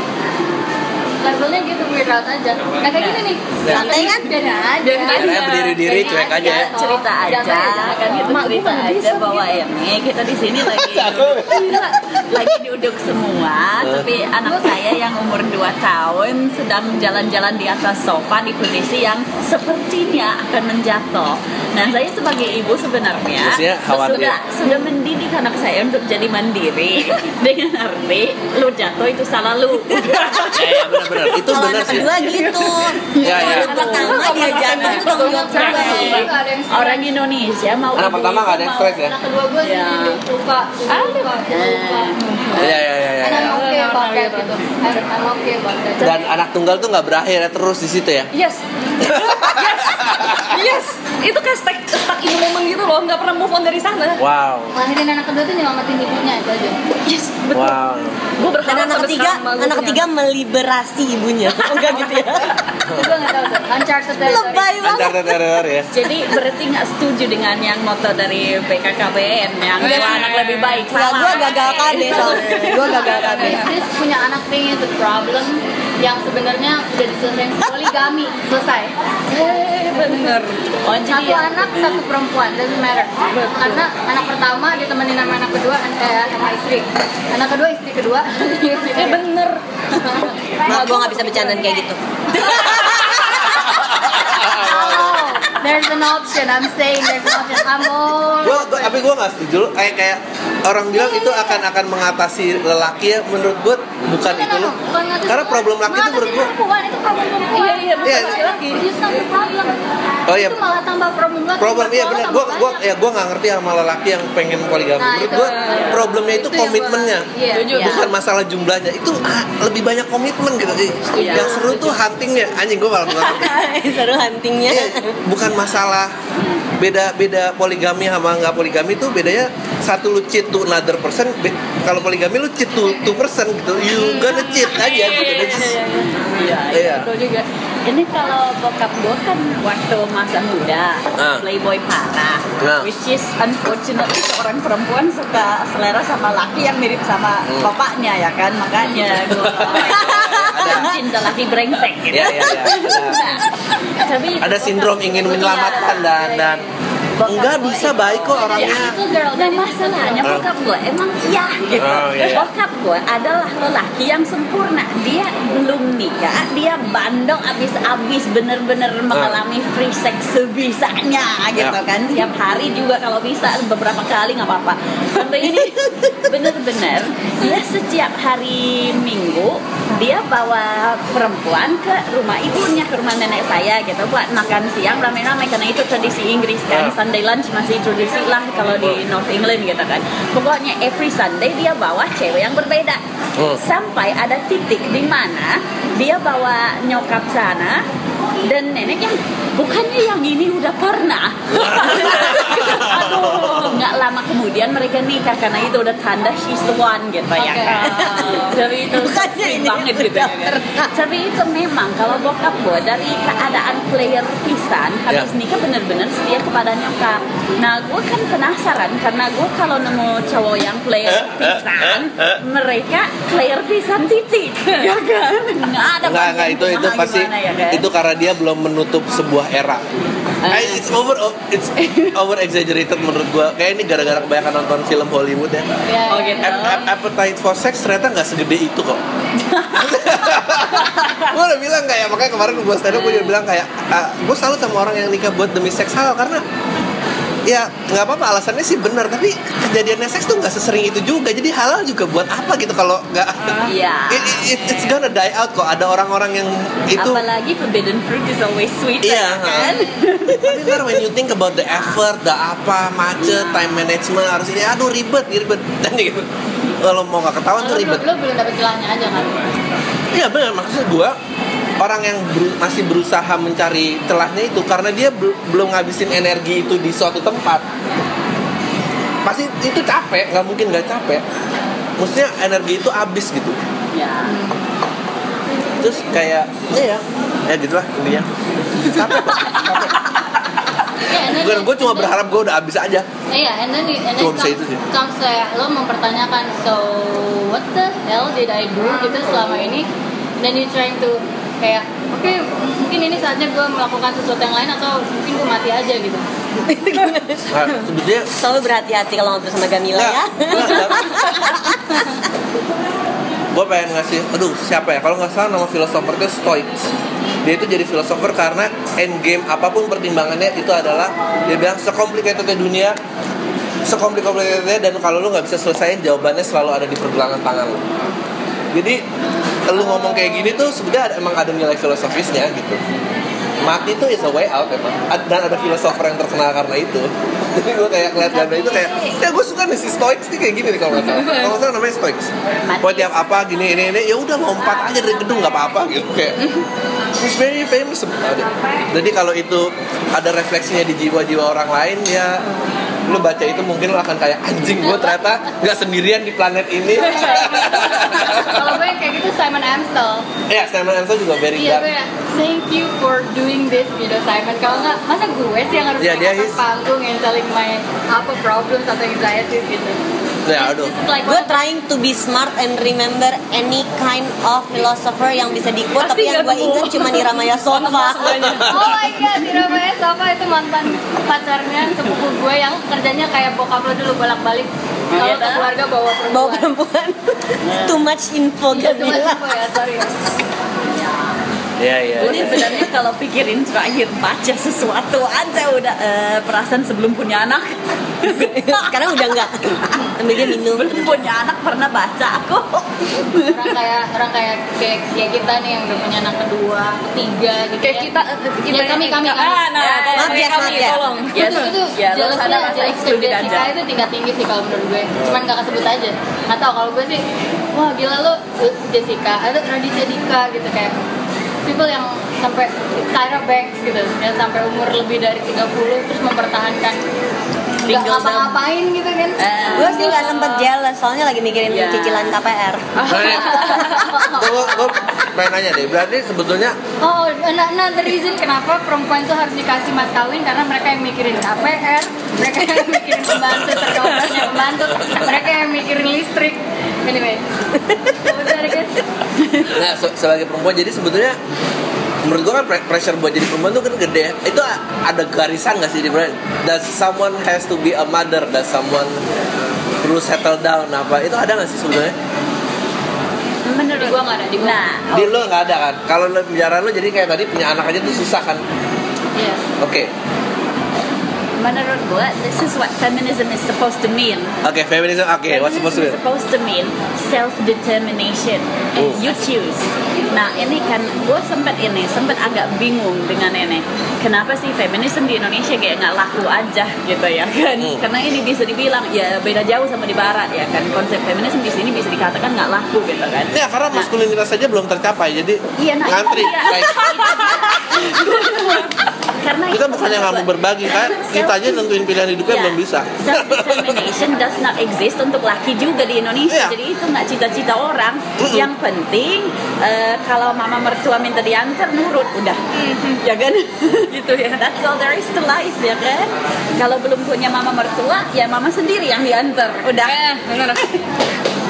levelnya gitu weird out aja. Nah kayak gini nih. Santai kan? Biarin aja. Aja. Karena berdiri-diri Biarin cuek aja ya. cerita aja. kan gitu Mak, cerita aja. bisa bahwa ini kita di sini lagi duduk, lagi duduk semua. Tapi anak saya yang umur 2 tahun sedang jalan-jalan di atas sofa di posisi yang sepertinya akan menjatuh. Nah saya sebagai ibu sebenarnya sudah sudah mendidik anak saya untuk jadi mandiri. Dengan arti lu jatuh itu salah lu Ya, ya benar-benar. Itu Kalau benar anak sih. kedua gitu. Iya, iya. Anak pertama dia jatuh itu tanggung jawab stres. orang Indonesia mau Anak pertama nggak ada yang stres ya. Anak kedua gue Ya. lupa, lupa, lupa, lupa. Iya iya iya. Dan anak tunggal tuh nggak berakhir ya terus di situ ya. Yes Yes Yes Itu kayak stuck, stuck in moment gitu loh Nggak pernah move on dari sana Wow. Lahirin anak kedua tuh nyelamatin ibunya itu aja. Yes betul Wow. Gue berharap Dan anak ketiga, anak ketiga meliberasi ibunya. Oh, Enggak gitu ya. Gue nggak tahu tuh. Uncharted territory. Lebay banget. Ya. Jadi berarti nggak setuju dengan yang moto dari BKKBN yang dua sih. anak lebih baik. Ya, gue gagal KB soalnya. Gue gagal KB. Punya anak is a problem yang sebenarnya udah diselesaikan poligami selesai. Eh bener Oh, Satu ya, anak satu perempuan doesn't matter. Karena anak pertama ditemenin sama anak kedua eh, sama istri. Anak kedua istri kedua. Eh bener Maaf, gue gak bisa bercandaan kayak gitu. There's an option. I'm saying there's an option. I'm all. Gua, gua, tapi gue nggak setuju. Kayak kayak orang bilang itu akan akan mengatasi lelaki ya. Menurut gue bukan No, no, itu no, loh. bukan ngatain Karena problem laki itu menurut gue. perempuan itu problem perempuan. Iya iya bukan Iya. laki-laki. Oh, iya. Itu malah tambah problem lagi. Problem iya benar. Gue gua ya. gue nggak ngerti sama lelaki yang pengen poligami. Nah, Menurut itu. gue problemnya itu Itu yang gua- komitmennya. Iya. Bukan masalah jumlahnya. Itu ah, lebih banyak komitmen gitu. Eh, Iya. Yang seru tuh huntingnya. Anjing gue malah bilang. Seru huntingnya. Iya, bukan masalah beda beda poligami sama nggak poligami itu bedanya satu lu cheat to another person kalau poligami lu cheat to two person gitu you gonna cheat aja gitu That's just- Iya, Iya. iya, betul juga. Ini kalau bokap gue kan waktu masa muda, Ah. playboy parah, Ah. which is unfortunately seorang perempuan suka selera sama laki yang mirip sama Hmm. bapaknya ya kan, makanya gue ada cinta laki brengsek gitu. Iya, iya, iya. Ada- Nah, tapi ada sindrom ingin menyelamatkan dan dan Bokap enggak bisa baik kok orangnya Itu girl Nah masalahnya Ah. bokap gue emang iya gitu Oh, iya. Bokap gue adalah lelaki yang sempurna Dia belum nikah Dia bandel abis-abis Bener-bener mengalami free sex sebisanya gitu Ya. kan Tiap hari juga kalau bisa beberapa kali nggak apa-apa Sampai ini bener-bener Dia setiap hari minggu Dia bawa perempuan ke rumah ibunya Ke rumah nenek saya gitu Buat makan siang rame-rame Karena itu tradisi Inggris kan. Sunday lunch masih tradisi lah kalau di North England gitu kan. Pokoknya every Sunday dia bawa cewek yang berbeda. Hmm. Sampai ada titik di mana dia bawa nyokap sana dan nenek yang bukannya yang ini udah pernah. Aduh, nggak lama kemudian mereka nikah karena itu udah tanda she's the one gitu ya Oke. kan. Jadi itu ini banget gitu ya kan. Tapi itu memang kalau bokap gue dari keadaan player pisan habis Ya. nikah bener-bener setia kepada nyokap. Nah gue kan penasaran karena gue kalau nemu cowok yang player Eh, pisan, mereka player pisan titik, ya kan? Nggak ada Enggak, enggak itu itu pasti ya kan? itu karena dia belum menutup sebuah era. Eh, it's over it's over exaggerated menurut gua. Kayak ini gara-gara kebanyakan nonton film Hollywood ya. Ya, Oh, ya. gitu. Ap- ap- appetite for sex ternyata nggak segede itu kok. gue udah bilang kayak makanya kemarin gue stand up gue juga bilang kayak gue salut sama orang yang nikah buat demi seks halal karena ya nggak apa-apa alasannya sih benar tapi kejadiannya seks tuh nggak sesering itu juga jadi halal juga buat apa gitu kalau nggak Iya. It- it- it's gonna die out kok ada orang-orang yang itu Apalagi forbidden fruit is always sweet Iya, ya kan? tapi ntar when you think about the effort, the apa, macet, time management harus ini, aduh ribet, ribet dan gitu. Kalau mau nggak ketahuan Lo tuh ribet. lo belum dapet celahnya aja kan? Iya benar, maksud gua orang yang beru- masih berusaha mencari celahnya itu karena dia bel- belum ngabisin energi itu di suatu tempat. Pasti itu capek, nggak mungkin nggak capek. Maksudnya energi itu habis gitu. Ya. Terus kayak, ya ya, ya gitulah intinya. Capek capek. Ya, then Bukan, gue cuma then- berharap gue udah habis aja. Iya, and then, and then Cuma comes, itu sih. comes kayak lo mempertanyakan, so what the hell did I do gitu selama ini? Dan you trying to kayak, oke mungkin ini saatnya gue melakukan sesuatu yang lain atau mungkin gue mati aja gitu. Nah, sebetulnya Selalu berhati-hati kalau ngobrol sama Gamila ya. gue pengen ngasih aduh siapa ya kalau nggak salah nama filosofernya Stoics dia itu jadi filosofer karena end game apa pun pertimbangannya itu adalah dia bilang sekomplikatednya dunia sekomplikatednya dan kalau lu nggak bisa selesaiin jawabannya selalu ada di pergelangan tangan lu jadi lu ngomong kayak gini tuh sebenarnya emang ada nilai filosofisnya gitu. Mati itu is a way out emang. Dan ada filosofer yang terkenal karena itu. Jadi gue kayak ngeliat gambar itu kayak ya gue suka nih si Stoics nih kayak gini nih kalau nggak salah. Kalau nggak salah namanya Stoics. Buat tiap apa gini ini ini ya udah lompat aja dari gedung nggak apa-apa gitu kayak. It's very famous it. jadi kalau itu ada refleksinya di jiwa-jiwa orang lain ya lu baca itu mungkin lu akan kayak anjing gue ternyata nggak sendirian di planet ini Kalau gue yang kayak gitu Simon Amstel. ya Simon Amstel juga very Iya dark ya, thank you for doing this gitu Simon. Kalau nggak, masa gue sih yang harus Iya, naik atas is- panggung and telling my apa problems atau anxieties gitu. Ya aduh like Gue trying to be smart and remember any kind of philosopher yang bisa di quote Pasti tapi yang gue ingat cuma Niramaya Sonfa. Oh my god, Tiramaya Sofa itu mantan pacarnya sepupu gue yang kerjanya kayak bokap lo dulu bolak-balik kalau Iya, ke kan? keluarga bawa perempuan. Bawa perempuan. Too much info Iya, cuma Gamila. info ya, sorry. ya ya Jadi sebenarnya kalau pikirin terakhir baca sesuatu aja udah eh, perasaan sebelum punya anak. Sekarang udah enggak. Ambil dia minum. Belum punya anak pernah baca aku. Orang kayak orang kayak kayak, kayak kita nih yang udah punya anak kedua, ketiga gitu Kayak ya. kita, kita Ya, kami, kami, kami. Ah, nah, Ya, maaf ya, kami, maaf ya. tolong. Ya, itu itu ya, excluded Jessica aja. itu tingkat tinggi sih kalau menurut gue cuman gak kesebut aja nggak tau kalau gue sih wah gila lo Jessica ada Raditya Dika gitu kayak people yang sampai Tyra Banks gitu yang sampai umur lebih dari 30 terus mempertahankan nggak Single ngapa-ngapain gitu kan Eh, Gue sih nggak sempet jealous soalnya lagi mikirin Iya. cicilan KPR. gue gue pengen nanya deh berarti sebetulnya Oh, nah, nah the reason kenapa perempuan itu harus dikasih mas kawin karena mereka yang mikirin KPR, mereka yang mikirin pembantu terkawinnya pembantu, mereka yang mikirin listrik. Anyway. Nah, se- sebagai perempuan jadi sebetulnya menurut gua kan pre- pressure buat jadi perempuan tuh kan gede. Itu a- ada garisan gak sih di mana? Does someone has to be a mother? Does someone perlu settle down apa? Itu ada gak sih sebetulnya? menurut Di gua nggak ada, di gua. Nah, Di lo nggak ada kan? Kalau lo bicara lo jadi kayak tadi punya anak aja tuh susah kan? Iya. Oke, menurut gua this is what feminism is supposed to mean. oke feminism. Oke, what's supposed to? Feminism is supposed to mean self determination and Oh. you choose. Nah ini kan gue sempet ini sempet agak bingung dengan ini. Kenapa sih feminisme di Indonesia kayak nggak laku aja gitu ya kan? Hmm. Karena ini bisa dibilang ya beda jauh sama di Barat ya kan. Konsep feminisme di sini bisa dikatakan nggak laku gitu kan. Ya karena Nah, maskulinitas saja belum tercapai, jadi Iya, nah, ngantri. karena kita bukannya nggak mau berbagi kan? Kita aja nentuin pilihan hidupnya Ya, belum bisa. Self determination does not exist untuk laki juga di Indonesia. Iya. Jadi itu nggak cita-cita orang. Yang penting eh, kalau mama mertua minta diantar nurut udah. Ya kan? gitu ya. That's all there is to life ya kan. Kalau belum punya mama mertua ya mama sendiri yang diantar. Udah.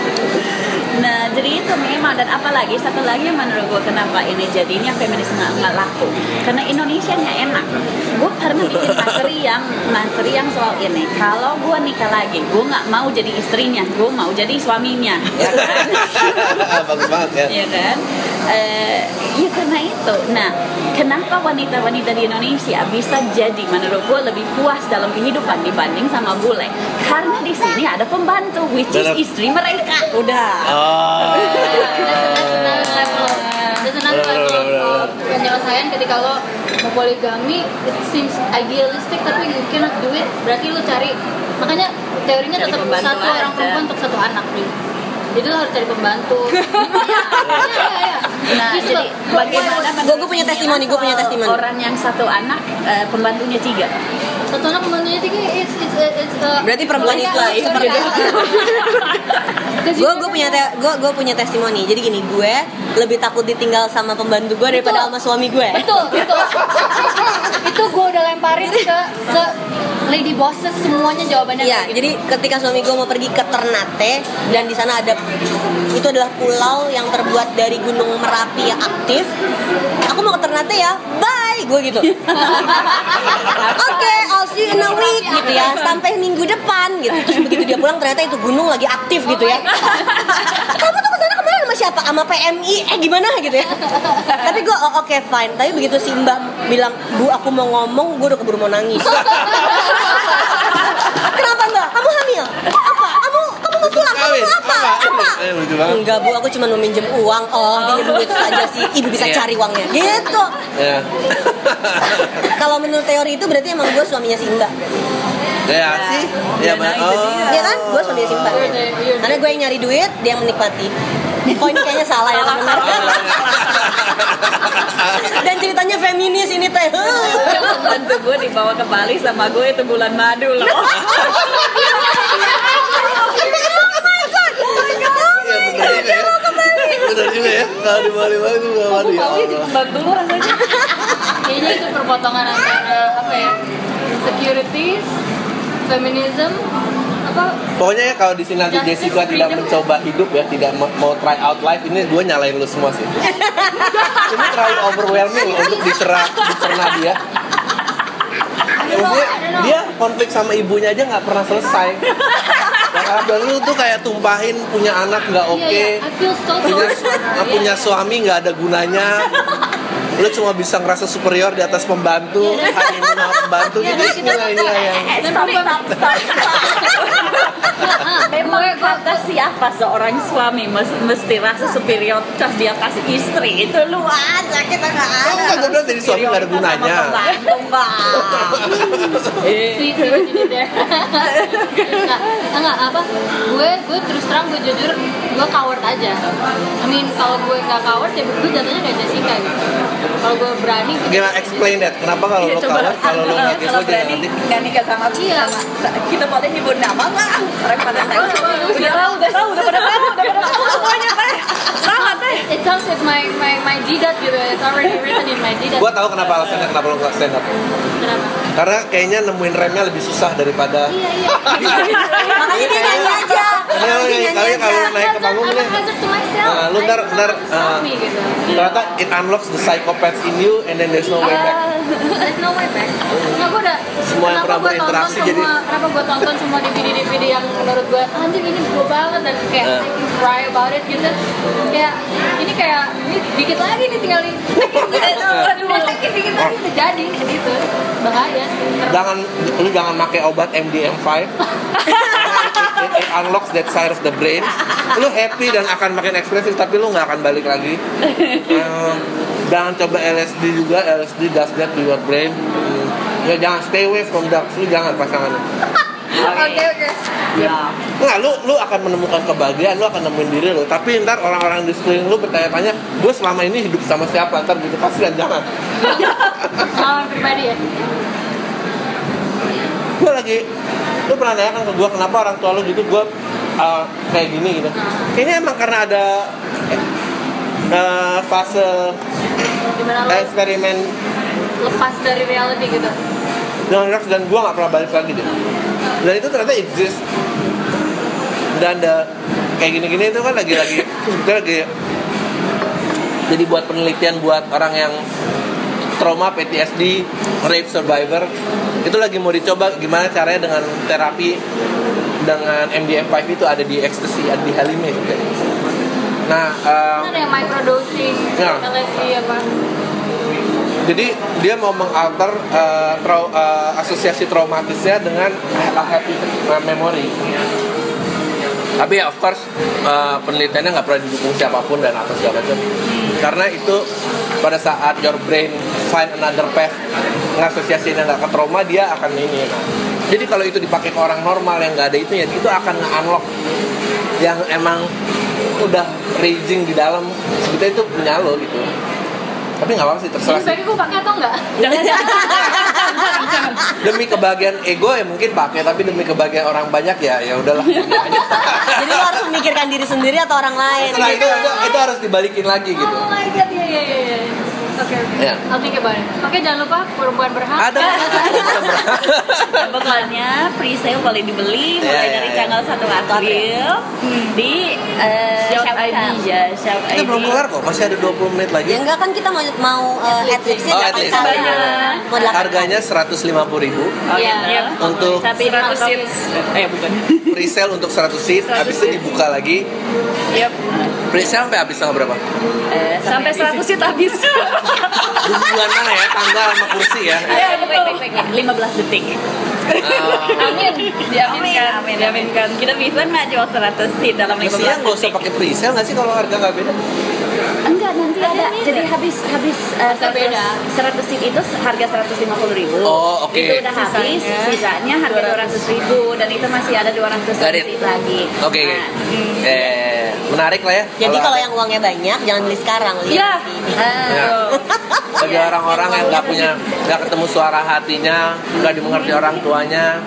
Nah, jadi itu memang dan apalagi satu lagi yang menurut gue kenapa ini jadinya feminis nggak nggak laku karena Indonesia nya enak. Gue pernah bikin materi yang materi yang soal ini. Kalau gue nikah lagi, gue nggak mau jadi istrinya, gue mau jadi suaminya, ya kan? Bagus banget ya. ya kan? Eh, ya karena itu. Nah, kenapa wanita-wanita di Indonesia bisa jadi menurut gue lebih puas dalam kehidupan dibanding sama bule? Karena di sini ada pembantu, which is istri mereka. Udah. Oh. Penyelesaian ketika lo mau poligami, it seems idealistic tapi you cannot do it. Berarti lo cari makanya teorinya tetap satu orang perempuan untuk satu anak nih. Jadi lo harus cari pembantu. Iya, iya, iya. Nah, jadi bagaimana Gua- gua punya testimoni, gua punya testimoni. Orang yang satu anak, eh, pembantunya tiga. satu anak pembantunya tiga, it's, it's, it's, uh, Berarti perempuan itu lah, seperti itu. Gue gue punya gue gue punya testimoni jadi gini gue lebih takut ditinggal sama pembantu gue daripada sama suami gue betul betul itu gue udah lemparin ke ke lady bosses semuanya jawabannya Iya, gitu. jadi ketika suami gue mau pergi ke Ternate dan di sana ada itu adalah pulau yang terbuat dari gunung Merapi yang aktif. Aku mau ke Ternate ya, bye, gue gitu. Oke, I'll see you in a week gitu ya, sampai minggu depan gitu. Terus begitu dia pulang ternyata itu gunung lagi aktif gitu ya. Kamu tuh ke sana kemarin sama siapa? Sama PMI? Eh gimana gitu ya? Tapi gue oh, oke fine. Tapi begitu si Mbak bilang, Bu aku mau ngomong, gue udah keburu mau nangis. Kenapa mbak? Kamu hamil? Apa? Kawin. mau apa? Apa? Eh, lucu banget. Enggak bu, aku cuma mau minjem uang. Oh, pinjam duit saja sih. Ibu bisa Iya. cari uangnya. Gitu. Ya. Kalau menurut teori itu berarti emang gue suaminya si Mbak. Ya sih. Ya, nah, Mbak. itu Oh. dia. Iya kan? Gue suaminya si Mbak. Karena gue yang nyari duit, dia yang menikmati. Kok ini kayaknya salah ya teman Dan ceritanya feminis ini teh. Pembantu gue dibawa ke Bali sama gue itu bulan madu loh. Bener juga ya. Bener juga ya. Kalau di Bali-Bali itu nggak mau ya jadi pembantu lu rasanya. kayaknya itu perpotongan antara apa ya insecurities feminism apa Pokoknya ya kalau di sini nanti Jessica tidak mencoba hidup ya, tidak mau- try out life ini gue nyalain lu semua sih. ini terlalu overwhelming untuk dicerna dicerna dia. Maksudnya dia konflik sama ibunya aja nggak pernah selesai. Dan lu tuh kayak tumpahin punya anak nggak oke, Iya, iya. I feel so punya sorry punya suami nggak ada gunanya. Lu cuma bisa ngerasa superior di atas pembantu, hanya sama pembantu gitu. inilah yang Eh, stop, stop, stop, stop. Memang kata siapa seorang suami mes- mesti rasa superioritas di atas istri itu lu aja kita nggak ada. Enggak, gue bilang jadi suami nggak ada gunanya. sama pembantu, Mbak. si si nggak nggak apa gue gue terus terang gue jujur gue coward aja I mean kalau gue nggak coward ya gue jatuhnya kayak Jessica gitu kalau gue berani gue Gila explain that. Kenapa kalau Iya, lo kalau lo nggak kalau kepo dia berani nanti. nggak nikah sama Iya. kita boleh nyebut nama nggak? Orang pada tahu Udah tahu, udah tahu, udah pada tahu, udah pada tahu semuanya teh. Sama teh. it comes with my my my jidat gitu it's already written in my jidat Gua tahu kenapa alasannya kenapa lo nggak stand up. kenapa Karena kayaknya nemuin remnya lebih susah daripada. iya iya Makanya dia nyanyi aja. Karena lo Dia nyanyi nyanyi kali aja. kalau naik ke panggung nih. Nah, lu ntar- ntar, uh, gitu Ternyata it unlocks the psychopaths in you and then there's no way back. There's no way back. Nggak, gue udah Semua yang pernah gue tonton berinteraksi semua, jadi- kenapa gue tonton semua DVD-DVD yang menurut gue anjir ini gue banget dan kayak Eh. I can cry about it gitu. Kayak ini kayak ini dikit lagi nih tinggal di gitu. Aduh, dikit dikit lagi udah jadi gitu. Bahaya. Jangan lu jangan pakai obat MDM5. it, it unlocks that side of the brain. Lu happy dan akan makin ekspresif tapi lu nggak akan balik lagi. Um, jangan coba LSD juga. LSD does that to your brain. Hmm. Ya jangan stay away from drugs. Lu jangan pasangannya. Oke oke. Ya. Nggak, lu lu akan menemukan kebahagiaan, lu akan nemuin diri lu. Tapi ntar orang-orang di sekeliling lu bertanya-tanya, gue selama ini hidup sama siapa? Ntar gitu kasihan jangan. Pengalaman pribadi ya. lagi lu pernah nanya kan ke gue kenapa orang tua lu gitu gue uh, kayak gini gitu kayaknya emang karena ada uh, fase Di mana lo eksperimen lepas dari reality gitu. dengan drugs dan gue nggak pernah balik lagi deh dan itu ternyata exist dan ada kayak gini-gini itu kan lagi-lagi kita lagi jadi buat penelitian buat orang yang trauma PTSD rape survivor itu lagi mau dicoba gimana caranya dengan terapi dengan MDMA5 itu ada di ecstasy ada di Halimé juga. Nah um, Kan ada yang microdosing, Ya. LSD apa? jadi dia mau mengalter uh, trau- uh, asosiasi traumatisnya dengan uh, happy uh, memory tapi ya of course uh, penelitiannya nggak pernah didukung siapa pun dan apa segala macam karena itu pada saat your brain find another path ngasosiasinya nggak ke trauma dia akan ini nah. jadi kalau itu dipakai ke orang normal yang nggak ada itu ya itu akan nge-unlock yang emang udah raging di dalam. Sebetulnya itu punya lo gitu. Tapi nggak apa-apa sih terserah. Jadi sih gue pakai atau enggak? demi kebahagiaan ego ya mungkin pakai tapi demi kebahagiaan orang banyak ya ya udahlah. Jadi lo harus memikirkan diri sendiri atau orang lain. nah itu, itu itu harus dibalikin lagi gitu. Oh my god, iya iya iya. iya. Oke oke. Ya. I'll think about it. Oke jangan lupa perempuan berhak. ada Pokoknya pre-sale boleh dibeli Iya, mulai iya, dari iya. tanggal 1 April di eh, Shout Shout ID. Ya, kita ID. belum kelar kok masih ada 20 menit lagi Ya enggak kan kita mau mau uh, adlibsnya Oh, 8 adlibs. kali. Banyak. Mau 8 harganya 150.000 ribu Oh, Iya. iya. Untuk- Tapi 100 seats. Eh, bukan. pre-sale untuk 100 seat habis itu dibuka lagi Yep. Pre-sale sampai habis tanggal berapa? Eh, Sampai 100 seat habis. bulan mana ya tanggal sama kursi ya Iya, baik, baik, baik, baik. 15 detik. Oh. Amin. Diaminkan. Amin, amin. Diaminkan. Kita bisa nggak jual 100 seat dalam 15 Mestinya nggak usah detik? pakai pre-sale nggak sih kalau harga nggak beda? Enggak, ada. Jadi habis habis uh, Harga beda. 100 seat itu harga 150 ribu. Oh, oke. Itu udah habis, Sisanya. sisanya harga 200 ribu dan itu masih ada 200 Got it. seat lagi. Oke, Nah, eh menarik lah ya. Jadi kalau yang uangnya banyak jangan beli sekarang, lihat Iya. nanti. ah, Ya. bagi orang-orang yang nggak punya nggak ketemu suara hatinya nggak dimengerti orang tuanya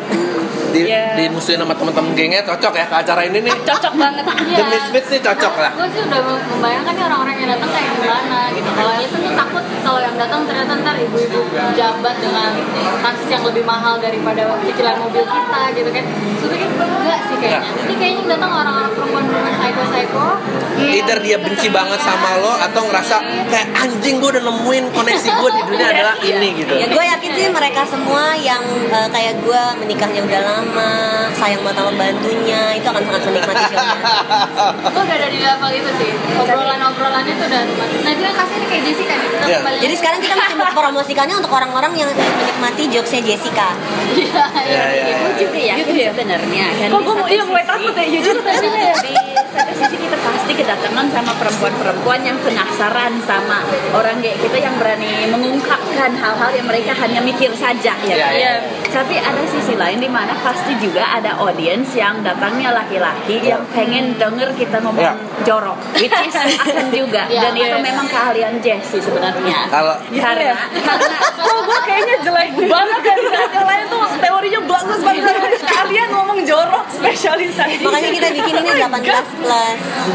di, Iya. dimusuhin sama teman-teman gengnya cocok ya ke acara ini nih Cocok banget. The Misfits nih cocok lah Gue sih udah membayangkan nih orang-orang yang datang kayak gimana gitu. Kalau Alison tuh takut kalau yang datang ternyata ntar ibu-ibu jabat dengan taksi yang lebih mahal daripada cicilan mobil kita gitu kan. Sebenarnya enggak sih kayaknya. Ini kayaknya yang datang orang-orang perempuan-perempuan psycho-psycho. either dia benci banget sama lo atau ngerasa kayak anjing gue udah nemuin koneksi gue di dunia adalah ini gitu Ya gue yakin sih mereka semua yang uh, kayak gue menikahnya udah lama, sayang banget sama bantunya, itu akan sangat menikmati shownya. Gue udah ada di level itu sih. Obrolan-obrolannya tuh udah. Nah itu yang kasih ini kayak Jessica nih. Kita Iya. kembali. Jadi sekarang kita masih mempromosikannya untuk orang-orang yang ingin menikmati jokesnya Jessica. Iya ya, iya. ya, Gue ya. juga yakin Gitu ya? sebenarnya kan Kok gue satu iya mulai takut ya, jujur tadi ya. di satu sisi kita pasti kedatangan sama perempuan-perempuan yang penasaran sama orang kayak kita yang berani mengungkapkan hal-hal yang mereka hanya mikir saja ya. Iya, kan? iya. Tapi ada sisi lain di mana pasti juga ada audiens yang datangnya laki-laki yang pengen denger kita ngomong Iya. jorok, which is akan juga Iya, dan itu iya. memang keahlian Jessie sebenarnya. kalau Karena karena Kok gue kayaknya jelek banget kan yang lain tuh teorinya bagus banget Kalian ngomong jorok spesialisasi Makanya kita bikin ini 18 plus.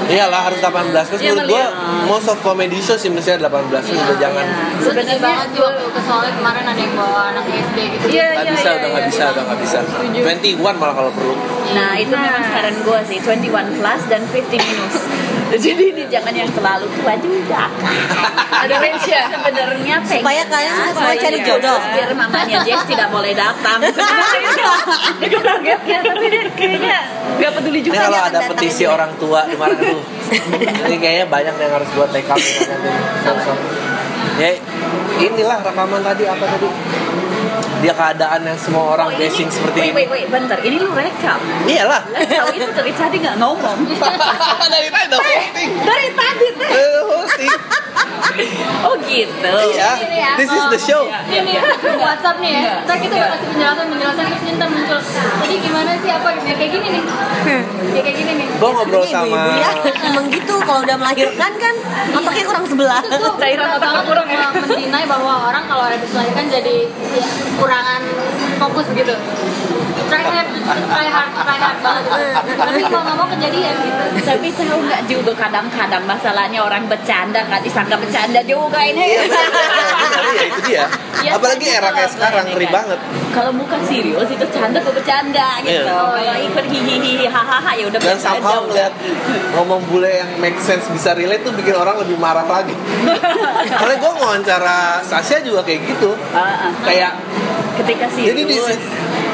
Iyalah harus 18 terus Iya, menurut gue most of comedy show sih mestinya 18 terus udah jangan. Gue sedih banget sih waktu ke soalnya kemarin ada yang bawa anak SD gitu. Iya nggak iya bisa iya udah nggak iya. bisa udah nggak bisa. 21 malah kalau perlu. Nah itu memang saran gue sih. 21 plus dan 50 minus Jadi ini jangan yang terlalu tua juga. Ada range ya Sebenarnya Supaya kalian semua cari jodoh. Biar mamanya Jess tidak boleh datang. Kaget ya Tapi dia kayaknya Gak peduli ini juga kalau ada petisi orang tua di mana tuh? Ini kayaknya banyak yang harus buat take up langsung ya inilah rekaman tadi apa tadi dia keadaan yang semua orang Oh, ini- basing seperti wait, ini. wait, wait, bentar. Ini lu rekam. Iyalah. Tahu itu dari tadi gak ngomong. Dari tadi udah hosting. Dari tadi teh. Eh, hosting. Oh gitu. Iya. Ini ya, this is the kalau- show. Ini WhatsApp nih ya. Ntar kita udah kasih penjelasan penjelasan terus ntar muncul. Jadi gimana sih apa ya kayak gini nih. Ya kayak gini nih. gue ngobrol Ini sama ibu-ibu ya, emang gitu. Kalau udah melahirkan kan otaknya kurang sebelah. Itu tuh Cairan banget kurang ya. mendinai bahwa orang kalau habis melahirkan jadi ya, kekurangan fokus gitu try hard try hard try hard banget gitu. tapi kalau nggak mau kejadian gitu Tapi tahu nggak juga kadang-kadang masalahnya orang bercanda kan disangka bercanda juga ini. Iya ya itu dia. Ya, Apalagi saja era kayak sekarang ngeri kan. banget. Kalau bukan serius itu canda atau bercanda gitu. Iya. Kalau ikut hihihi hahaha ya udah Dan somehow ngeliat ngomong bule yang make sense bisa relate tuh bikin orang lebih marah lagi. Karena gue wawancara Sasha juga kayak gitu. Ah, ah. Kayak ketika serius. Jadi di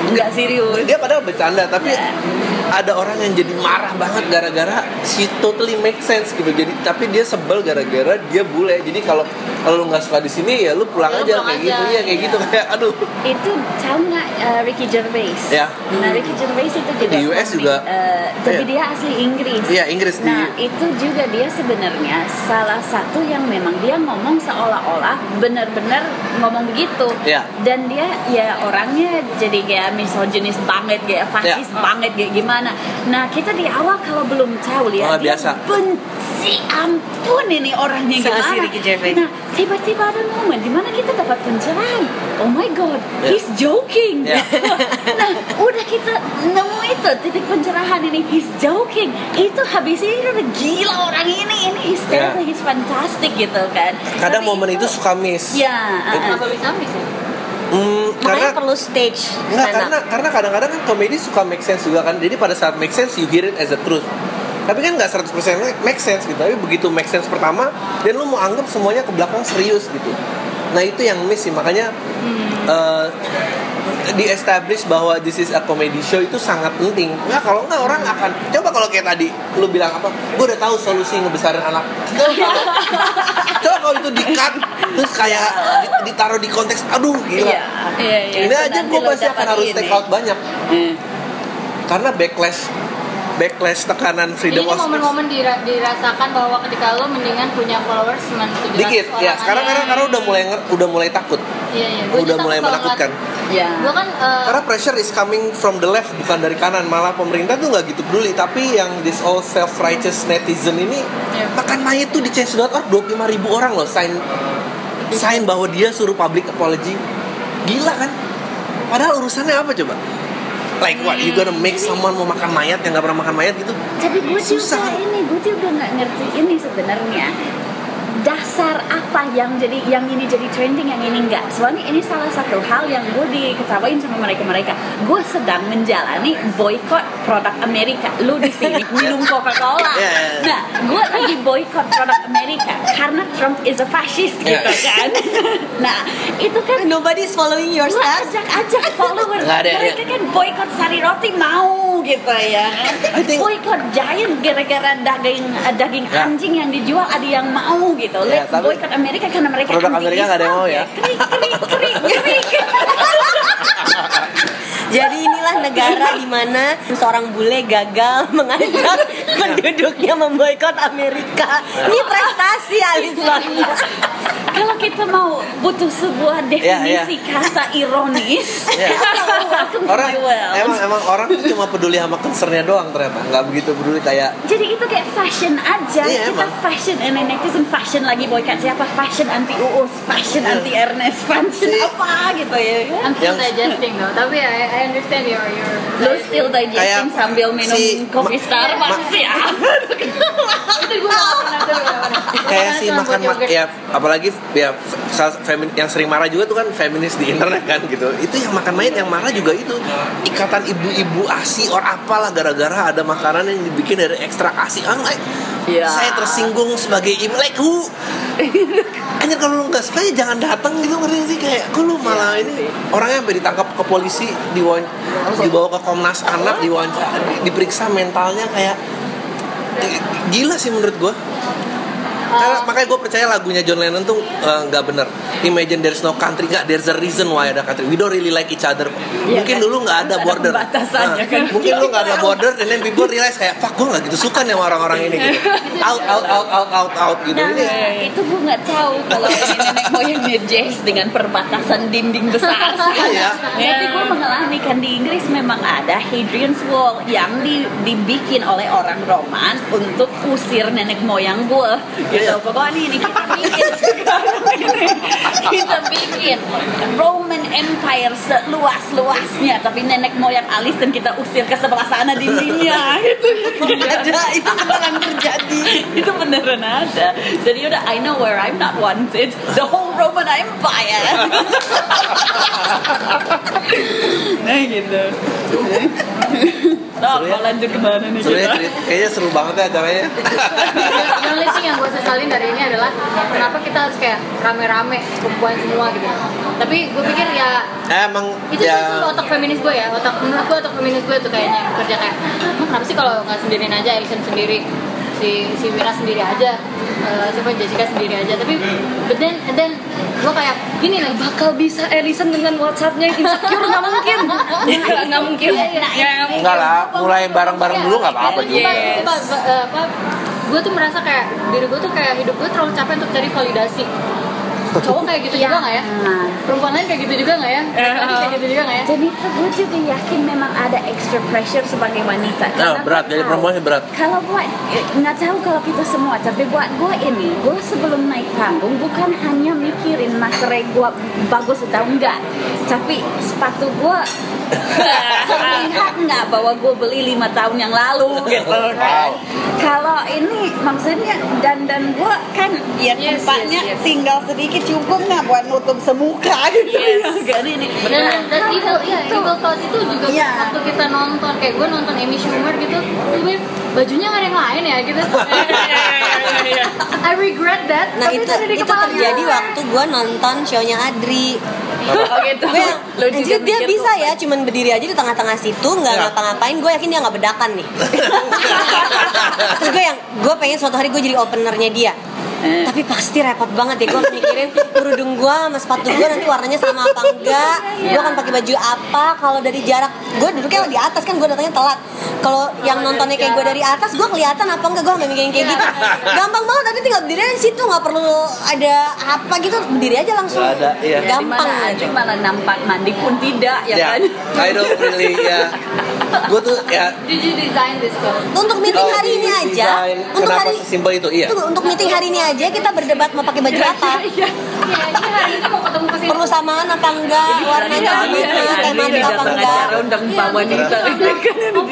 nggak serius. dia padahal bercanda tapi Ya. ada orang yang jadi marah banget gara-gara she totally make sense gitu jadi tapi dia sebel gara-gara dia bule jadi kalau kalau lu nggak suka di sini ya lu pulang Ya, lu aja pulang kayak aja, gitu iya kayak iya. gitu kayak aduh itu tahu nggak uh, Ricky Gervais? Ya. Nah Ricky Gervais itu juga Di US juga. uh, tapi Iya. dia asli Inggris. Iya, Inggris di- Nah itu juga dia sebenarnya salah satu yang memang dia ngomong seolah-olah benar-benar ngomong begitu. Iya. Dan dia ya orangnya jadi kayak misoginis banget, kayak fasis Iya. banget, kayak gimana. Nah kita di awal kalau belum tahu lihat Oh, dia biasa. benci ampun ini orangnya Si gimana. Gervais. Nah tiba-tiba ada momen di mana kita dapat pencerahan. Oh my god, Ya. he's joking. Ya. nah, udah kita nemu itu titik pencerahan ini he's joking. Itu habis ini udah gila orang ini, ini hysterical, Ya. he's fantastic gitu kan. kadang Tapi momen itu suka miss Ya, uh, kenapa bisa miss ya? Hmm, Makanya karena perlu stage Enggak, karena karena kadang-kadang kan komedi suka make sense juga kan. Jadi pada saat make sense you hear it as a truth. Tapi kan nggak 100% make sense gitu. Tapi begitu make sense pertama dan lu mau anggap semuanya ke belakang serius gitu. Nah, itu yang miss sih. Makanya eh, di establish bahwa this is a comedy show itu sangat penting. Nah, kalau nggak orang akan coba kalau kayak tadi lu bilang apa? Gue udah tahu solusi ngebesarin anak. Coba kalau, coba kalau itu di cut terus kayak di- ditaruh di konteks aduh gila. Iya, iya, iya. Ini aja gue pasti akan harus take out banyak Hmm. karena backlash backlash tekanan freedom ini of speech. momen-momen dira- dirasakan bahwa ketika lo mendingan punya followers cuma 700 dikit ya sekarang karena karena udah mulai nger- udah mulai takut. Iya iya. Gua udah mulai menakutkan. Ya. gue kan eh, karena pressure is coming from the left bukan dari kanan. Malah pemerintah tuh nggak gitu peduli. Tapi yang this all self righteous netizen ini Iya. makan mayat tuh di change.org 25 ribu orang loh. Sign sign bahwa dia suruh public apology. Gila kan? Padahal urusannya apa coba like what you gonna make someone mau makan mayat yang nggak pernah makan mayat gitu Tapi gue Susah. juga ini, gue juga nggak ngerti ini sebenarnya dasar apa yang jadi yang ini jadi trending yang ini enggak soalnya ini salah satu hal yang gue diketawain sama mereka mereka gue sedang menjalani boykot produk Amerika lu di sini minum Coca Cola Yeah, yeah, yeah. nah gue lagi boykot produk Amerika karena Trump is a fascist gitu Yeah. kan nah itu kan Nobody is following your Gue steps. ajak-ajak ada, mereka kan boykot sari roti mau gitu ya I think- boykot giant gara-gara daging eh, daging Ya. anjing yang dijual ada yang mau gitu Ya, let's tapi boykot Amerika karena mereka produk anti Amerika nggak ada yang mau ya. Jadi inilah negara di mana seorang bule gagal mengajak penduduknya memboikot Amerika. Ini prestasi Alison. Kalau kita mau butuh sebuah Ya, ya. definisi kata ironis Ya. welcome to orang emang emang orang tuh cuma peduli sama concernnya doang ternyata. Nggak begitu peduli kayak jadi itu kayak fashion aja. Iya, kita emang. fashion and netizen fashion lagi boycott siapa? Fashion anti uus fashion Iya. anti Ernest fashion Si- apa gitu ya. I'm still Yang- digesting though tapi I, I understand your your lo still digesting Kayak sambil minum si- kopi Starbucks. Ya itu gue pernah tuh kayak si makan ya apalagi ya femin, yang sering marah juga tuh kan feminis di internet kan gitu. Itu yang makan mayat yang marah juga itu. Ikatan ibu-ibu asi or apalah gara-gara ada makanan yang dibikin dari ekstrak asi I'm like Ya. saya tersinggung sebagai ibu like who? Anjir kalau lu nggak suka ya jangan datang gitu ngerti sih? Kayak kok lu malah ini? orangnya sampai ditangkap ke polisi diwan dibawa ke Komnas Anak diwawancara di- diperiksa mentalnya kayak gila sih menurut gua karena makanya gue percaya lagunya John Lennon tuh eh, nggak bener. Imagine there's no country, nggak there's a reason why ada country. We don't really like each other. Iya mungkin kan? dulu nggak ada ada border. pembatasannya Nah, kan. Mungkin lu nggak ada border, dan then people realize kayak, fuck gue nggak gitu suka nih sama orang-orang ini. Gitu. Out, out, out, out, out, out gitu. Nah, Ini itu gue nggak tahu kalau nenek moyangnya Jazz dengan perbatasan dinding besar. Iya. Tapi gue mengalami kan di Inggris memang ada Hadrian's Wall yang di- dibikin oleh orang Roman untuk usir nenek moyang gue. Gitu. Pokoknya ini kita bikin sekarang. Ini. kita bikin Roman Empire seluas-luasnya. Tapi nenek moyang Alison kita usir ke sebelah sana dindingnya. Itu Ada, itu beneran terjadi. itu beneran ada. Jadi udah I know where I'm not wanted. The whole Roman Empire. Nah gitu Seru ya? mau lanjut ke mana nih Sebenarnya kita? cerit- kayaknya seru banget ya acaranya. Only thing yang gue sesalin dari ini adalah kenapa kita harus kayak rame-rame kumpulan semua gitu. Tapi gue pikir ya Emang itu ya tuh otak feminis gue ya otak menurut gue otak feminis gue tuh kayaknya yang kerja kayak "Emang kenapa sih kalau nggak sendirian aja Alison sendiri si si Mira sendiri aja eh, siapa Jessica sendiri aja tapi but then and then gue kayak gini nih bakal bisa Edison dengan WhatsAppnya insecure nggak mungkin nggak mungkin Iya, iya. Nggak mungkin. enggak lah, mulai bareng-bareng dulu nggak apa-apa juga. Yes. gue tuh merasa kayak diri gue tuh kayak hidup gue terlalu capek untuk cari validasi cowok kayak gitu juga nggak ya Nah, perempuan lain kayak gitu juga nggak ya laki kayak gitu juga nggak ya Jadi gue juga yakin memang ada extra pressure sebagai wanita. Nah, Karena berat jadi perempuan sih berat. Kalau buat eh, nggak tahu kalau kita semua, tapi buat gue ini, gue sebelum naik panggung bukan hanya mikirin materai gue bagus atau enggak, tapi sepatu gue terlihat nggak bahwa gue beli lima tahun yang lalu gitu kan. Kalau ini maksudnya dan dan gue kan ya Yes, tempatnya yes, yes. tinggal sedikit cukup nggak buat nutup semuka gitu Yes. ya kan ini. dan dan evil iya evil thought itu juga Iya. waktu kita nonton kayak gue nonton Amy Schumer gitu gue bajunya nggak ada yang lain ya gitu I regret that Nah tapi itu itu terjadi gue. waktu gue nonton shownya Adri. Oh gitu. Gue juga anjir dia bisa ya, cuman berdiri aja di tengah-tengah situ nggak Ya. ngapa-ngapain. Gue yakin dia nggak bedakan nih. Terus gue yang gue pengen suatu hari gue jadi openernya dia. Eh. Tapi pasti repot banget ya gue mikirin kerudung gue sama sepatu gue nanti warnanya sama apa enggak. Gue akan pakai baju apa kalau dari jarak. Gue duduknya di atas kan gue datangnya telat. Kalau yang nontonnya kayak gue dari atas gue kelihatan apa enggak gue nggak mikirin kayak gitu. Gampang banget tapi tinggal berdiri di situ nggak perlu ada apa gitu berdiri aja langsung. Nggak ada, iya. Gampang Di mana aja. Malah nampak mandi pun tidak ya, Ya, kan. I don't really ya. Gue tuh ya Did you design this coat? Untuk meeting Oh, hari ini aja, untuk Kenapa hari sesimpel itu? Iya. Untuk meeting hari ini aja kita berdebat mau pakai baju apa. Iya, ke sini. Perlu samaan apa enggak, warnanya gimana, Adri tematik apa enggak. undang Iya, Pak wanita. Oh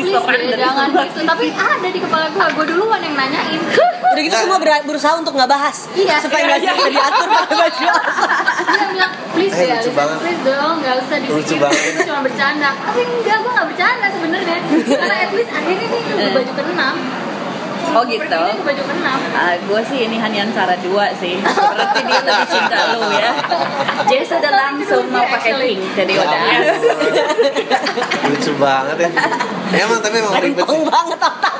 jangan please. Tapi ada di kepala gue, gue duluan yang nanyain. Udah gitu semua ber- berusaha untuk nggak bahas. Iya. Supaya nggak bisa diatur pakai baju apa. Dia bilang, please banget. please dong, nggak usah di Lucu banget. Itu cuma bercanda. Tapi enggak, gue nggak bercanda sebenarnya. Karena at least akhirnya nih baju keenam. Oh gitu. Ke baju keenam. gue sih ini hanya antara dua sih. Berarti dia lebih cinta lu ya. Jess udah langsung mau pakai pink, jadi udah. Lucu banget ya. Emang tapi emang ribet Rempong sih. banget otak.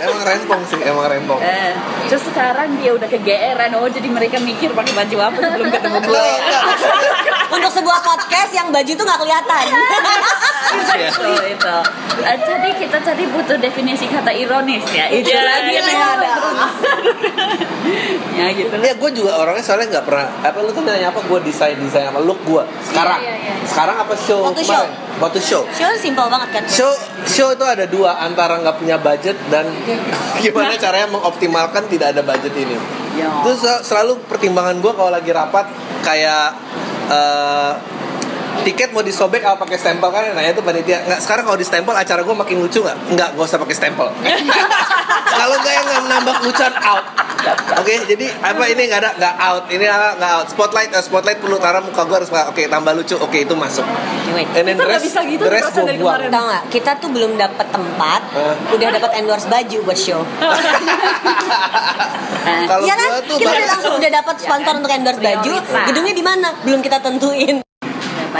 Emang rempong sih, emang rempong. Eh, terus sekarang dia udah kegeeran, oh jadi mereka mikir pakai baju apa sebelum ketemu gue. Untuk sebuah podcast yang baju itu nggak kelihatan. itu itu. Eh, tadi kita tadi butuh definisi kata ironis ya. Itu Iya, lagi iya. ada. ya gitu. Ya gue juga orangnya soalnya nggak pernah apa lu tuh nanya apa gue desain desain apa look gue sekarang Iya, iya, iya. sekarang apa show Waktu kemarin waktu show Show simpel banget kan. show show itu ada dua antara nggak punya budget dan gimana caranya mengoptimalkan tidak ada budget ini Ya. itu sel- selalu pertimbangan gue kalau lagi rapat kayak eh, tiket mau disobek apa pakai stempel kan nanya tuh panitia nggak sekarang kalau di stempel acara gue makin lucu nggak nggak gak usah pakai stempel kalau nggak yang nggak nambah lucuan out oke jadi apa ini nggak ada nggak out ini nggak out spotlight eh, spotlight perlu taruh muka gue harus oke tambah lucu oke itu masuk Wait. and then nggak rest, bisa gitu, gue dari buang kemarin. Tahu nggak? Kita tuh belum dapat tempat, Eh. udah dapat endorse baju buat show. Kalau Iya kan? gue tuh Kita bahkan- udah langsung udah dapat sponsor untuk endorse baju. Prioritas. Gedungnya di mana? Belum kita tentuin.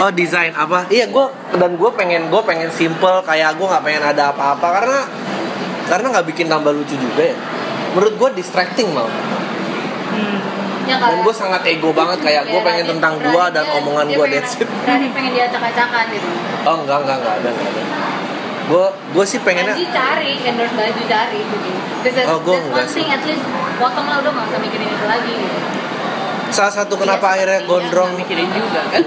Oh desain apa? Iya gue dan gue pengen gue pengen simple kayak gue nggak pengen ada apa-apa karena karena nggak bikin tambah lucu juga ya. Menurut gue distracting mau. Ya Dan gue sangat ego banget kayak gue pengen tentang gue dan omongan gue that's it. Berani pengen diacak-acakan gitu. Oh enggak enggak enggak ada enggak ada. Gue gue sih pengennya Baju cari, endorse baju cari gitu. Oh, that's enggak sih. thing at least potong lah udah nggak usah mikirin itu lagi gitu. Salah satu kenapa akhirnya gondrong mikirin juga kan.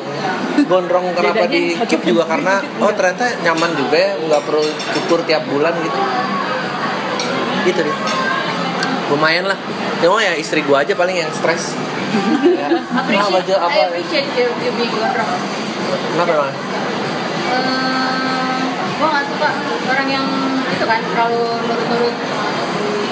gondrong kenapa di keep juga karena oh ternyata nyaman juga ya nggak perlu cukur tiap bulan gitu. Gitu deh. Lumayan lah. Cuma ya istri gua aja paling yang stres. Ya. Nah, baju apa I appreciate you, you being gondrong. Kenapa emang? Eh, gua nggak suka orang yang itu kan terlalu nurut-nurut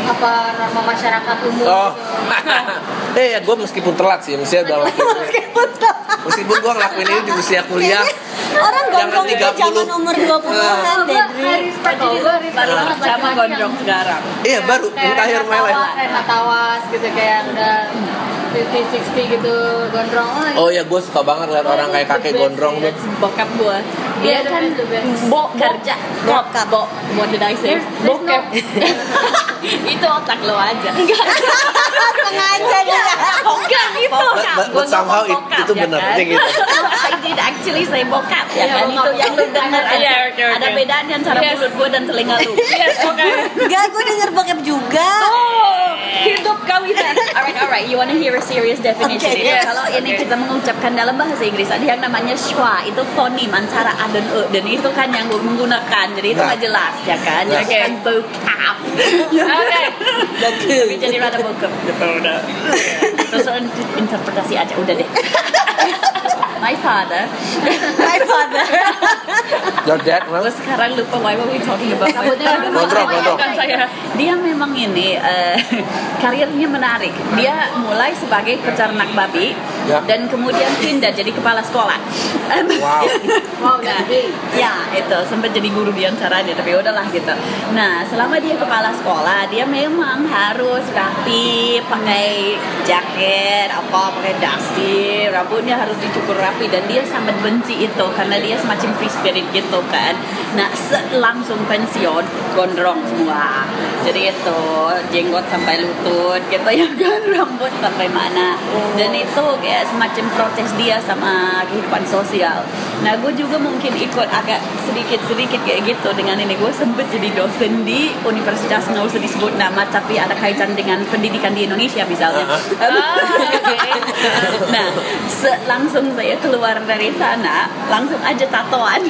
apa norma masyarakat umum oh. gitu. eh ya gue meskipun telat sih mestinya dalam Meskipun tuh meskipun gue ngelakuin ini di usia kuliah. Orang gondrong itu 30. zaman umur 20-an deh Gua Dri. I respect jadi gua respect baru banget sama gondrong sekarang. Iya baru kayak entire Renata my life Tawas, Renata Tawas gitu kayak udah 50 60 gitu gondrong. Oh ya gue suka banget liat orang kayak kakek gondrong tuh. bokap gua. Dia kan bo kerja. Bokap. bo what did I say? Bokap itu otak lo aja enggak sengaja dia bukan itu But- but- but Gua somehow it- bokap, itu ya benar, kan? gitu. I did actually say bokap ya Iya, kan bokap. itu yang lu dengar aja Iya, oke, oke. ada bedanya antara Yes. mulut gua dan telinga lu Yes, oke. enggak gue denger bokep juga Oh, hidup kawinan. Alright, alright. You wanna hear a serious definition? Okay, ya? yes. Kalau ini Okay. kita mengucapkan dalam bahasa Inggris ada yang namanya schwa, itu fonim antara a dan e dan itu kan yang gue menggunakan. Jadi itu Nah. nggak jelas ya kan? Jadi Oke. kan bokap. Oke. Tapi jadi rada bokap gitu udah. Terus interpretasi aja udah deh. My father. my father your dad well Gue sekarang lupa why were we talking about Rambutnya Gondrong, gondrong. Bukan saya. dia memang ini eh, karirnya menarik. Dia mulai sebagai peternak babi Ya. dan kemudian pindah jadi kepala sekolah. Wow. wow gede ya itu sempat jadi guru biasanya tapi udahlah gitu. Nah selama dia kepala sekolah dia memang harus rapi, pakai jaket, apa pakai dasi, rambutnya harus dicukur rapi dan dia sangat benci itu karena dia semacam free spirit gitu kan. Nah langsung pensiun gondrong semua. Jadi itu jenggot sampai lutut gitu ya kan rambut sampai mana. Dan itu kayak semacam protes dia sama kehidupan sosial. Nah gue juga mungkin ikut agak sedikit-sedikit kayak gitu dengan ini gue sempet jadi dosen di universitas nggak usah disebut nama tapi ada kaitan dengan pendidikan di Indonesia misalnya. nah se- langsung saya keluar dari sana langsung aja tatoan.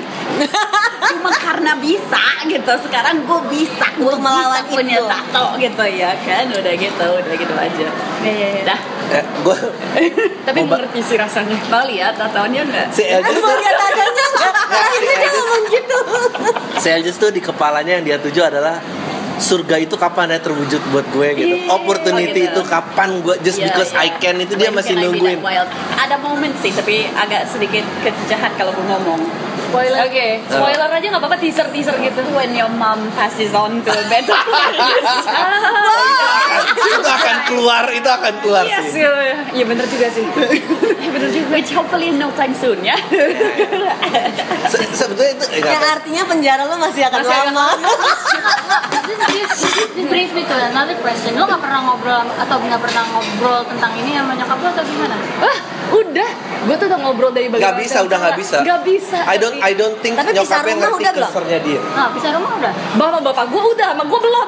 Cuma karena bisa gitu sekarang gue bisa gue Untuk melawan bisa punya itu. tato gitu ya kan udah gitu udah gitu aja. Dah. eh, gue Tapi mengerti sih rasanya. Mau lihat tatoannya enggak? si Elvis mau tuh lihat nggak akhirnya dia ngomong gitu si Elvis tuh di kepalanya yang dia tuju adalah surga itu kapan ya terwujud buat gue gitu Iya, opportunity oh gitu. itu kapan gue just Iya, because iya. I can itu dia When masih nungguin? Ada momen sih, tapi agak sedikit kejahat kalau gue ngomong. Spoiler. Oke, spoiler aja nggak apa-apa teaser-teaser gitu. When your mom passes on to a better place. itu akan keluar itu akan keluar Yes, sih iya, iya. Iya bener juga sih. Iya bener juga. Which hopefully no time soon ya. Se- sebetulnya itu tahu. artinya penjara lu masih akan Masih akan lama this, brings me to another question lo nggak pernah ngobrol atau nggak pernah ngobrol tentang ini sama nyokap lo atau gimana Wah, udah. Gue tuh udah ngobrol dari bagian Nggak bisa, udah nggak bisa. Nggak bisa. I don't I don't think Tapi nyokapnya ngerti kesernya dia nah bisa rumah udah Bapak bapak gue udah, sama gue belum.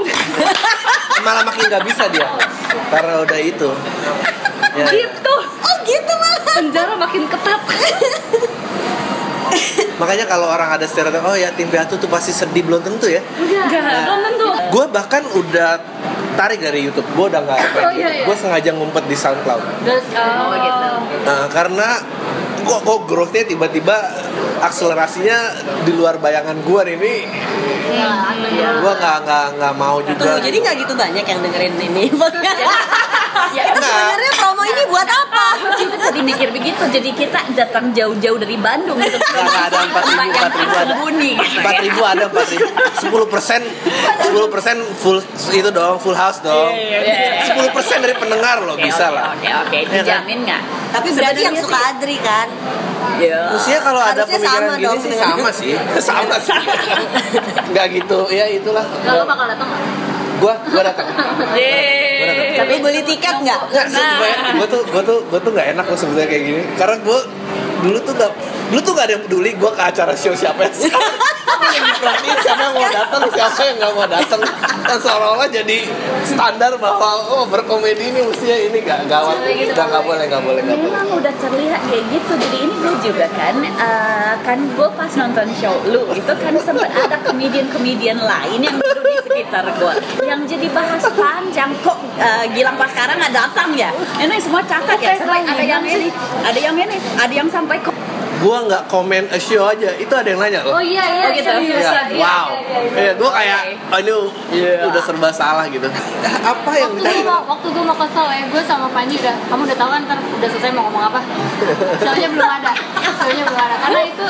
malah makin nggak bisa dia karena udah itu ya, ya. gitu. oh gitu malah Penjara makin ketat. makanya kalau orang ada stereotip oh ya tim piatu tuh pasti sedih belum tentu ya. Enggak, belum tentu. gue bahkan udah tarik dari YouTube. Gue udah nggak Oh, iya, iya. gue sengaja ngumpet di SoundCloud. Oh, gitu. Nah, karena kok kok growth-nya tiba-tiba akselerasinya di luar bayangan gue ini ya, gue nggak nggak nggak mau juga. Tunggu, jadi nggak gitu banyak yang dengerin ini Ya, Kita Nggak. sebenarnya promo ini buat apa? kita tadi mikir begitu, jadi kita datang jauh-jauh dari Bandung Nggak, nggak ada empat ribu empat ribu ada gitu empat ya. ribu ada empat ribu sepuluh persen sepuluh persen full itu dong full house dong Iya. sepuluh persen dari pendengar loh Oke, bisa oke, lah Oke, oke, Iya kan? dijamin nggak? Tapi berarti yang suka sih- Adri kan? Iya. Usia kalau ada pemikiran sama gini dong sih dengan- sama sih sama sih nggak gitu ya itulah lo bakal datang nggak? gua gua datang Yeay. Tapi beli tiket nggak? nggak sebenarnya gue tuh gue tuh gue tuh nggak enak loh sebenarnya kayak gini. Karena gue dulu tuh nggak Lu tuh gak ada yang peduli gue ke acara show siapa yang diperhatiin siapa yang mau datang, siapa yang gak mau datang. Dan seolah-olah jadi standar bahwa oh berkomedi ini mestinya ini. Gak gawat Gak, gak boleh, gak boleh, gak boleh Memang udah terlihat kayak gitu. Jadi ini gue juga kan eh, Kan gue pas nonton show lu Itu kan sempat ada komedian-komedian lain Yang duduk di sekitar gue Yang jadi bahas panjang Kok eh, Gilang Baskara nggak datang ya Ini semua catat ya Sampai ada yang ini Ada yang ini Ada yang sampai kok Gue gak komen a show aja, itu ada yang nanya loh Oh iya iya Oh, gitu? Iya, Iya, wow. iya, iya, iya. Iya, gue kayak, oh ini Iya. udah serba salah gitu. Apa yang Waktu gue mau, waktu gue mau kesel ya, gue sama Panji udah, kamu udah tahu kan ntar udah selesai mau ngomong apa? Soalnya belum ada, soalnya belum ada. Karena itu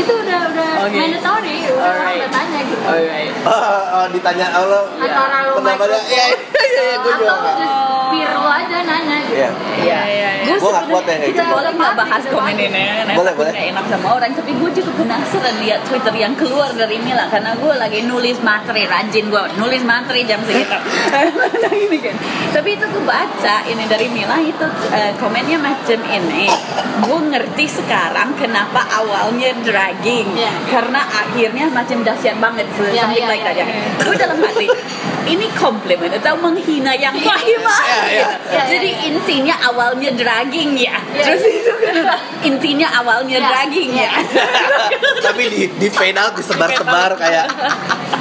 itu udah udah Oke. mandatory, udah orang udah tanya gitu. Alright Oh, oh, ditanya Allah Antara lo pendapatnya, iya iya iya, gue juga atau nggak. just peer lo aja nanya gitu. Iya. Iya, iya, iya. Gua nggak kuat ya kayak Kita gitu. boleh nggak bahas komen ini? Karena Boleh, boleh. nggak enak sama orang. Tapi gue juga penasaran lihat Twitter yang keluar dari Mila karena gue lagi nulis materi rajin gue nulis materi jam segitu. Ini kan. Tapi itu gue baca ini dari Mila itu eh, komennya macam ini. Gue ngerti sekarang kenapa awalnya dragging Iya. karena akhirnya macam dahsyat banget something iya, like that iya. ya. Gue dalam hati ini komplimen atau menghina yang? Iya, iya. Iya, Jadi iya. intinya awalnya dragging ya. Iya. Terus itu kan intinya awalnya Iya. dragging ya. Tapi di, di fade out, disebar-sebar kayak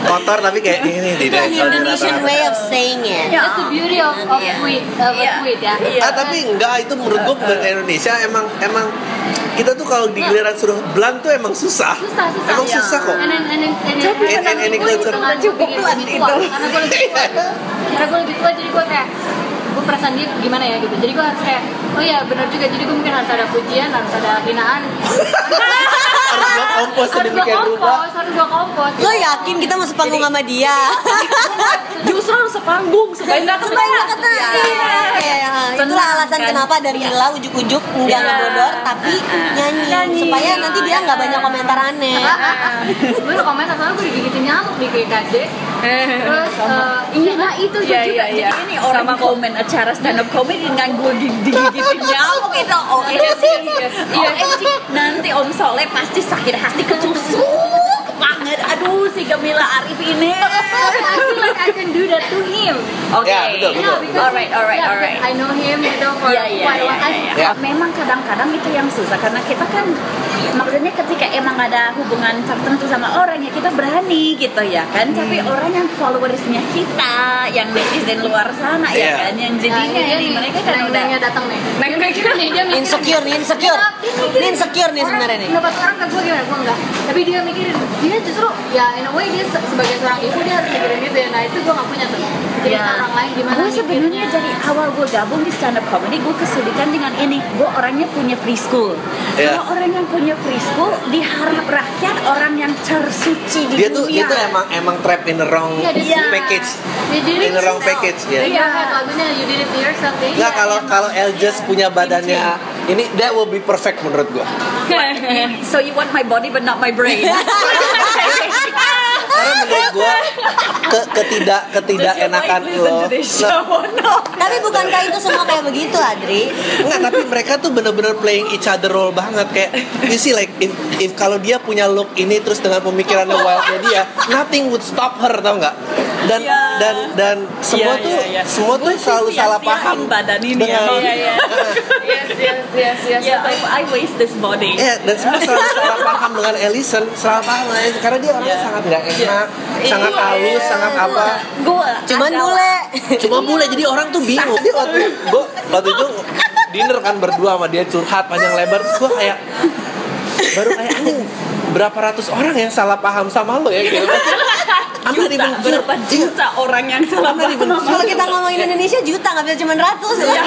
kotor tapi kayak ini di an Indonesian way of saying it. Ya. That's the beauty of, of tweet, of Iya. tweet ya. Iya. Ah tapi enggak itu menurut gue bukan Indonesia emang emang kita tuh kalau di giliran suruh blunt tuh emang susah. Susah, susah. Emang Iya. susah kok. And then, and and Tapi and and- and gue culture. dengan Cukup gue lebih lebih tua. lebih tua jadi gue kayak gue perasaan dia gimana ya gitu. Jadi gue harus kayak oh iya benar juga. Jadi gue mungkin harus ada pujian harus ada hinaan. Harus gue kompos harus gue kompos harus gue kompos. Lo yakin kita mau sepanggung sama dia? Justru harus sepanggung supaya nggak Supaya nggak kena. Iya. Iya, iya. Itulah alasan kan? kenapa dari Mila ujuk-ujuk nggak Iya. ngebodor tapi nyanyi, Nyanyi. supaya nanti dia nggak banyak komentar aneh. gue udah komentar soalnya gue digigitin nyamuk di KKJ terus eh, Iya, nah itu Iya, juga. iya, iya. Jadi ini orang Sama komen acara stand up comedy dengan gue di- digigitin nyamuk itu. Oh, yes, yes. Iya. OMG. Nanti Om Soleh pasti sakit hati ketusuk banget. Aduh, si Gemila Arif ini. I feel like I can do that to him Oke. Ya, betul, You know, betul. because Alright, alright, yeah, alright. I know him gitu for Iya, iya, quite iya, while. I- iya. Ya. Memang kadang-kadang itu yang susah karena kita kan maksudnya ketika emang ada hubungan tertentu sama orang ya kita berani gitu ya kan. Tapi orang yang followersnya kita, yang netizen luar sana Iya. ya kan, yang Nah, jadinya ini dia ini nih, mereka kan udah datang nih. Neng-neng. nih dia mikirin. Insecure nih, insecure. Ini insecure nih sebenarnya nih. Pendapat orang ke gue gimana? Gue enggak. Tapi dia mikirin, dia justru ya in a way dia se- sebagai seorang ibu dia harus mikirin gitu ya. Nah itu gue gak punya tuh. Jadi Ya. orang lain gimana Gue sebenarnya mikirnya. dari awal gue gabung di stand up comedy gue kesulitan dengan ini. Gue orangnya punya preschool. Iya. Kalau orang yang punya preschool diharap rakyat orang yang tersuci di Dia tuh dunia. dia tuh emang emang trap in the wrong Iya, dia- package. Ya, jadi In the wrong package ya. Iya, kayak lagunya You Did It Yourself ya. Enggak kalau kalau Eljas punya badannya ini that will be perfect menurut gua. so you want my body but not my brain. Karena menurut gua ke ketidak ketidak enakan lo. Nah, Tapi bukankah itu semua kayak begitu, Adri? Enggak, tapi mereka tuh bener-bener playing each other role banget kayak you see like if, if kalau dia punya look ini terus dengan pemikirannya wildnya dia nothing would stop her tau nggak dan Iya. dan dan semua Iya, tuh iya, iya. semua tuh selalu salah paham badan ini dengan ya. Iya, iya. Yes, yes, yes, yes. yeah, I, I waste this body. Iya, dan semua selalu salah paham dengan Ellison, salah paham dengan Ellison. karena dia orangnya Iya. sangat nggak enak, Iya. sangat halus, sangat apa. Gue Cuman bule. Cuma bule, jadi orang tuh bingung. Dia waktu gua waktu itu dinner kan berdua sama dia curhat panjang lebar, terus gua kayak baru kayak anjing berapa ratus orang yang salah paham sama lo ya gitu. Juta, sure. berapa juta orang yang salah paham. Kalau kita ngomongin Indonesia juta nggak bisa cuma ratus ya.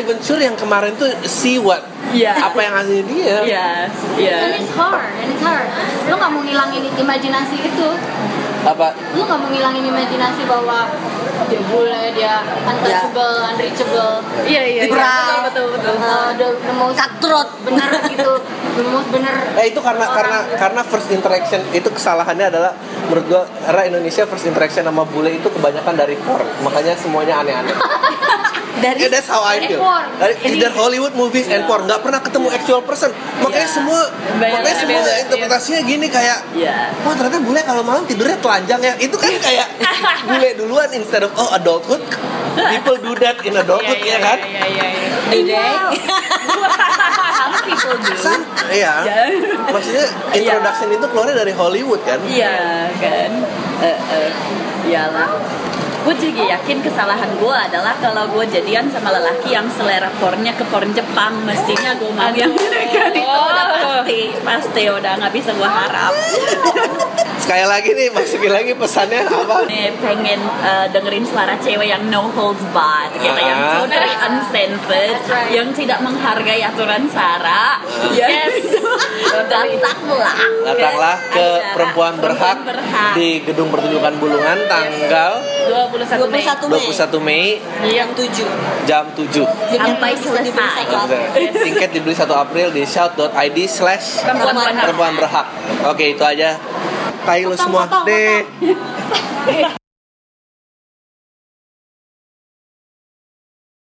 Even sure yang kemarin tuh see what Iya. apa yang asli dia. Iya, iya. And it's hard, and it's hard. Lu gak mau ngilangin imajinasi itu. Apa Lu gak mau ngilangin imajinasi bahwa dia bule, dia untouchable, unreachable. Iya, iya, iya. Betul, betul, betul. Uh, the, the most Cutthroat. bener gitu, the most bener. Eh itu karena karena karena first interaction itu kesalahannya adalah menurut gua karena Indonesia first interaction sama bule itu kebanyakan dari porn makanya semuanya aneh-aneh. Dari- Yeah, that's how I feel. porn. Dari either Hollywood movies and porn nggak pernah ketemu actual person. Makanya Yeah. semua Banyak makanya semua beda, iya. interpretasinya gini kayak Iya. Wah ternyata bule kalau malam tidurnya telanjang ya Itu kan kayak bule duluan instead of oh adulthood People do that in adulthood Iya, ya kan Iya, iya, iya. Dudek. Some people do. Iya Ya. Maksudnya introduction itu keluarnya dari Hollywood kan Iya kan. Eh, eh. Iyalah. Gue juga yakin kesalahan gue adalah kalau gue jadian sama lelaki yang selera pornnya ke porn Jepang. Mestinya gue mau yang mereka itu udah pasti pasti udah nggak bisa gue harap. Sekali lagi nih masukin lagi pesannya apa? Nih, pengen eh, dengerin suara cewek yang no holds barred gitu yang Ah. totally uncensored yang tidak menghargai aturan sara yes. Datanglah. Datanglah ke acara Perempuan Berhak Berhak. di Gedung Pertunjukan Bulungan tanggal 21 Mei 21 Mei. 21 Mei. Yang 7 jam 7 sampai selesai. Tiket dibeli 1 April di shout.id slash perempuan berhak. Oke itu aja. Tai lu semua. deh